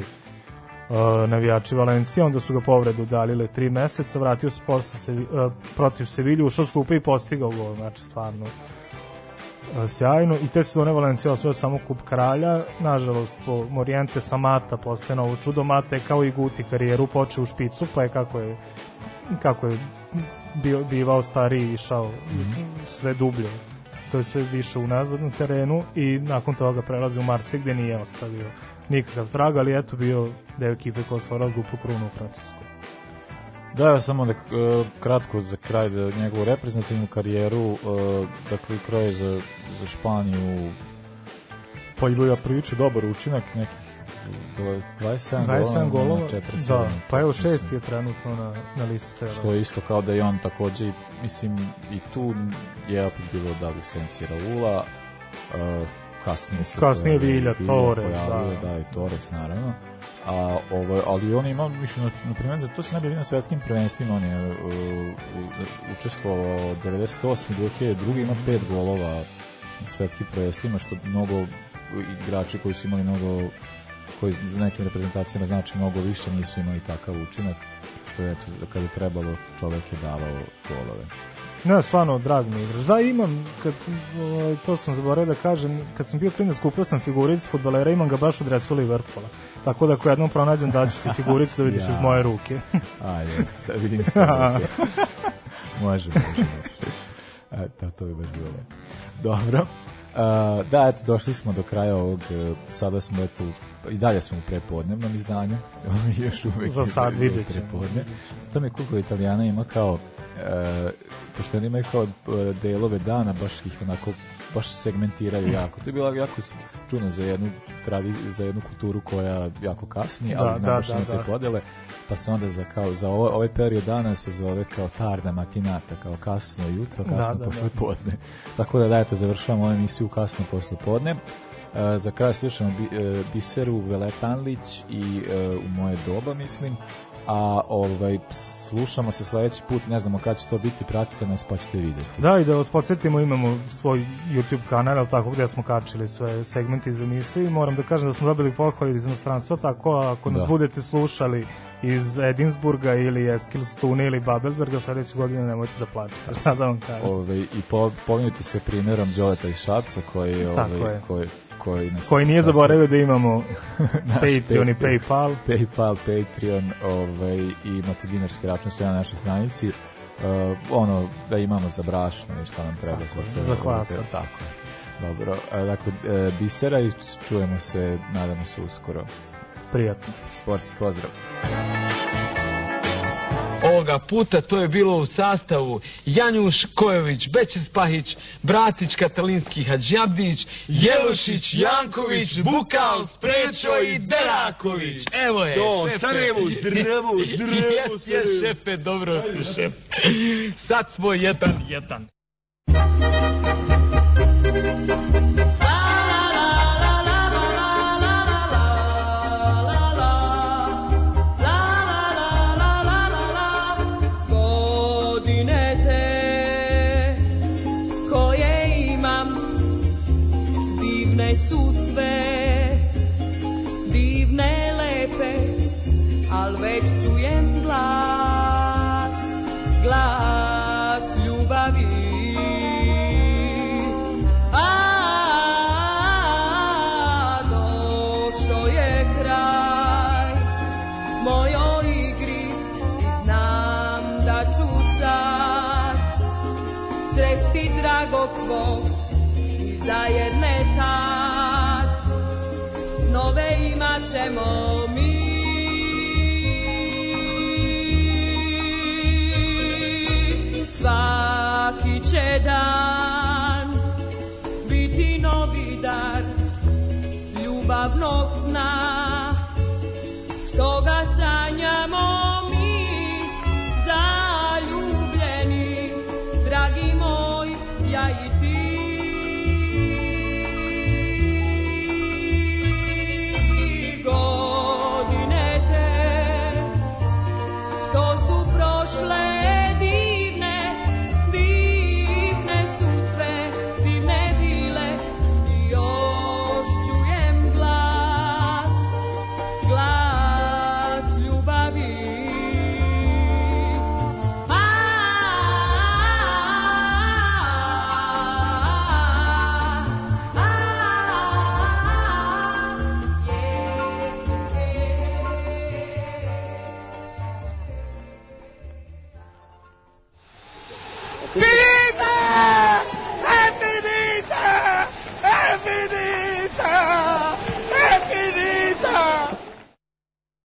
uh, navijači Valencije, onda su ga povredu udalile tri meseca, vratio se posle se, uh, protiv Sevilju, ušao s i postigao gol, znači stvarno sjajno. I te sezone Valencija osvoja samo kup kralja. Nažalost po Morijente Samata postaje novo čudo. Mata je kao i Guti karijeru počeo u špicu pa je kako je kako je bio, bivao stariji išao sve dublje. To je sve više unazad na terenu i nakon toga prelazi u Marse gde nije ostavio nikakav trag, ali eto bio deo ekipe koja osvojila grupu krunu u Francuskoj. Da, samo da e, kratko za kraj da njegovu reprezentativnu karijeru, e, dakle kroje za, za Španiju pa imao ja prilično dobar učinak, nekih dv- 27, 27 golova, na 47, da, pa evo mislim. šest je trenutno na, na listi strela. Što je isto kao da je on takođe, mislim, i tu je opet bilo da li u senci Raula, uh, kasnije se Kasnije Vilja, Torres, da. da. i Torres, naravno. A, ovaj, ali on je imao, mislim, na, primjer, da to se vidio na svetskim prvenstvima, on je uh, učestvovao 98. 2002. ima pet golova na svetskim prvenstvima, što mnogo igrači koji su imali mnogo koji za nekim reprezentacijama znači mnogo više nisu imali takav učinak što je eto, kada je trebalo čovek je davao golove Ne, stvarno, drag mi je igrač. Da, imam, kad, ovaj, to sam zaboravio da kažem, kad sam bio klinac, kupio sam figuricu futbolera, imam ga baš u dresu Liverpoola. Tako da ako jednom pronađem daću ti figuricu da vidiš Ja. iz moje ruke. [LAUGHS] Ajde, da vidim s tebe ruke. [LAUGHS] može, može. Da, to bi baš bilo lepo. Dobro. A, da, eto, došli smo do kraja ovog, e, sada smo eto, i dalje smo u prepodnevnom izdanju, [LAUGHS] još uvek Za sad je vidjet ćemo. prepodne. To mi je koliko Italijana ima kao, e, pošto oni imaju kao delove dana, baš ih onako baš segmentiraju jako. To je bilo jako čudno za jednu tradi, za jednu kulturu koja jako kasni, Da, ali da, baš da, ima te da. podele, pa se onda za, kao, za ovo, ovaj period dana se zove kao tarda matinata, kao kasno jutro, Da, kasno da, posle da. podne. Tako da da, eto, završavamo ovu emisiju kasno posle podne. E, za kraj slušamo Bi- e, Biseru Veletanlić i e, u moje doba, mislim. A ovaj, slušamo se sledeći put, ne znamo kada će to biti, pratite nas pa ćete vidjeti. Da, i da vas podsjetimo, imamo svoj YouTube kanal, ali tako gde smo kačili sve segmente iz emisije i moram da kažem da smo dobili pohvali iz inostranstva, tako ako nas Da. budete slušali iz Edinsburga ili Eskilstuna ili Babelsberga sledeće godine nemojte da plaćete, [LAUGHS] šta da vam kažem. Ovaj, I po, pominjite se primjerom Đoleta iz Šapca koji, Tako ovaj, je. koji, koji, nas Koji nije zaboravio da imamo [LAUGHS] Patreon i. Paypal. Paypal, Patreon ovaj, i imate dinarski račun sve na našoj stranici. Uh, ono, da imamo za brašno i šta nam treba sad sve. za kvasac. Tako. Dobro, a, dakle, e, Bisera i čujemo se, nadamo se uskoro. Prijatno. Sportski pozdrav. Ovoga puta to je bilo u sastavu Janjuš Kojović, Bećis Pahić, Bratić Katalinski Hadžabdić, Jelušić, Janković, Bukal, Sprečo i Deraković. Evo je, To, šefe. Sarajevo, zdravo, zdravo, Jes, šefe, dobro, šef. Sad smo jedan, jedan. godine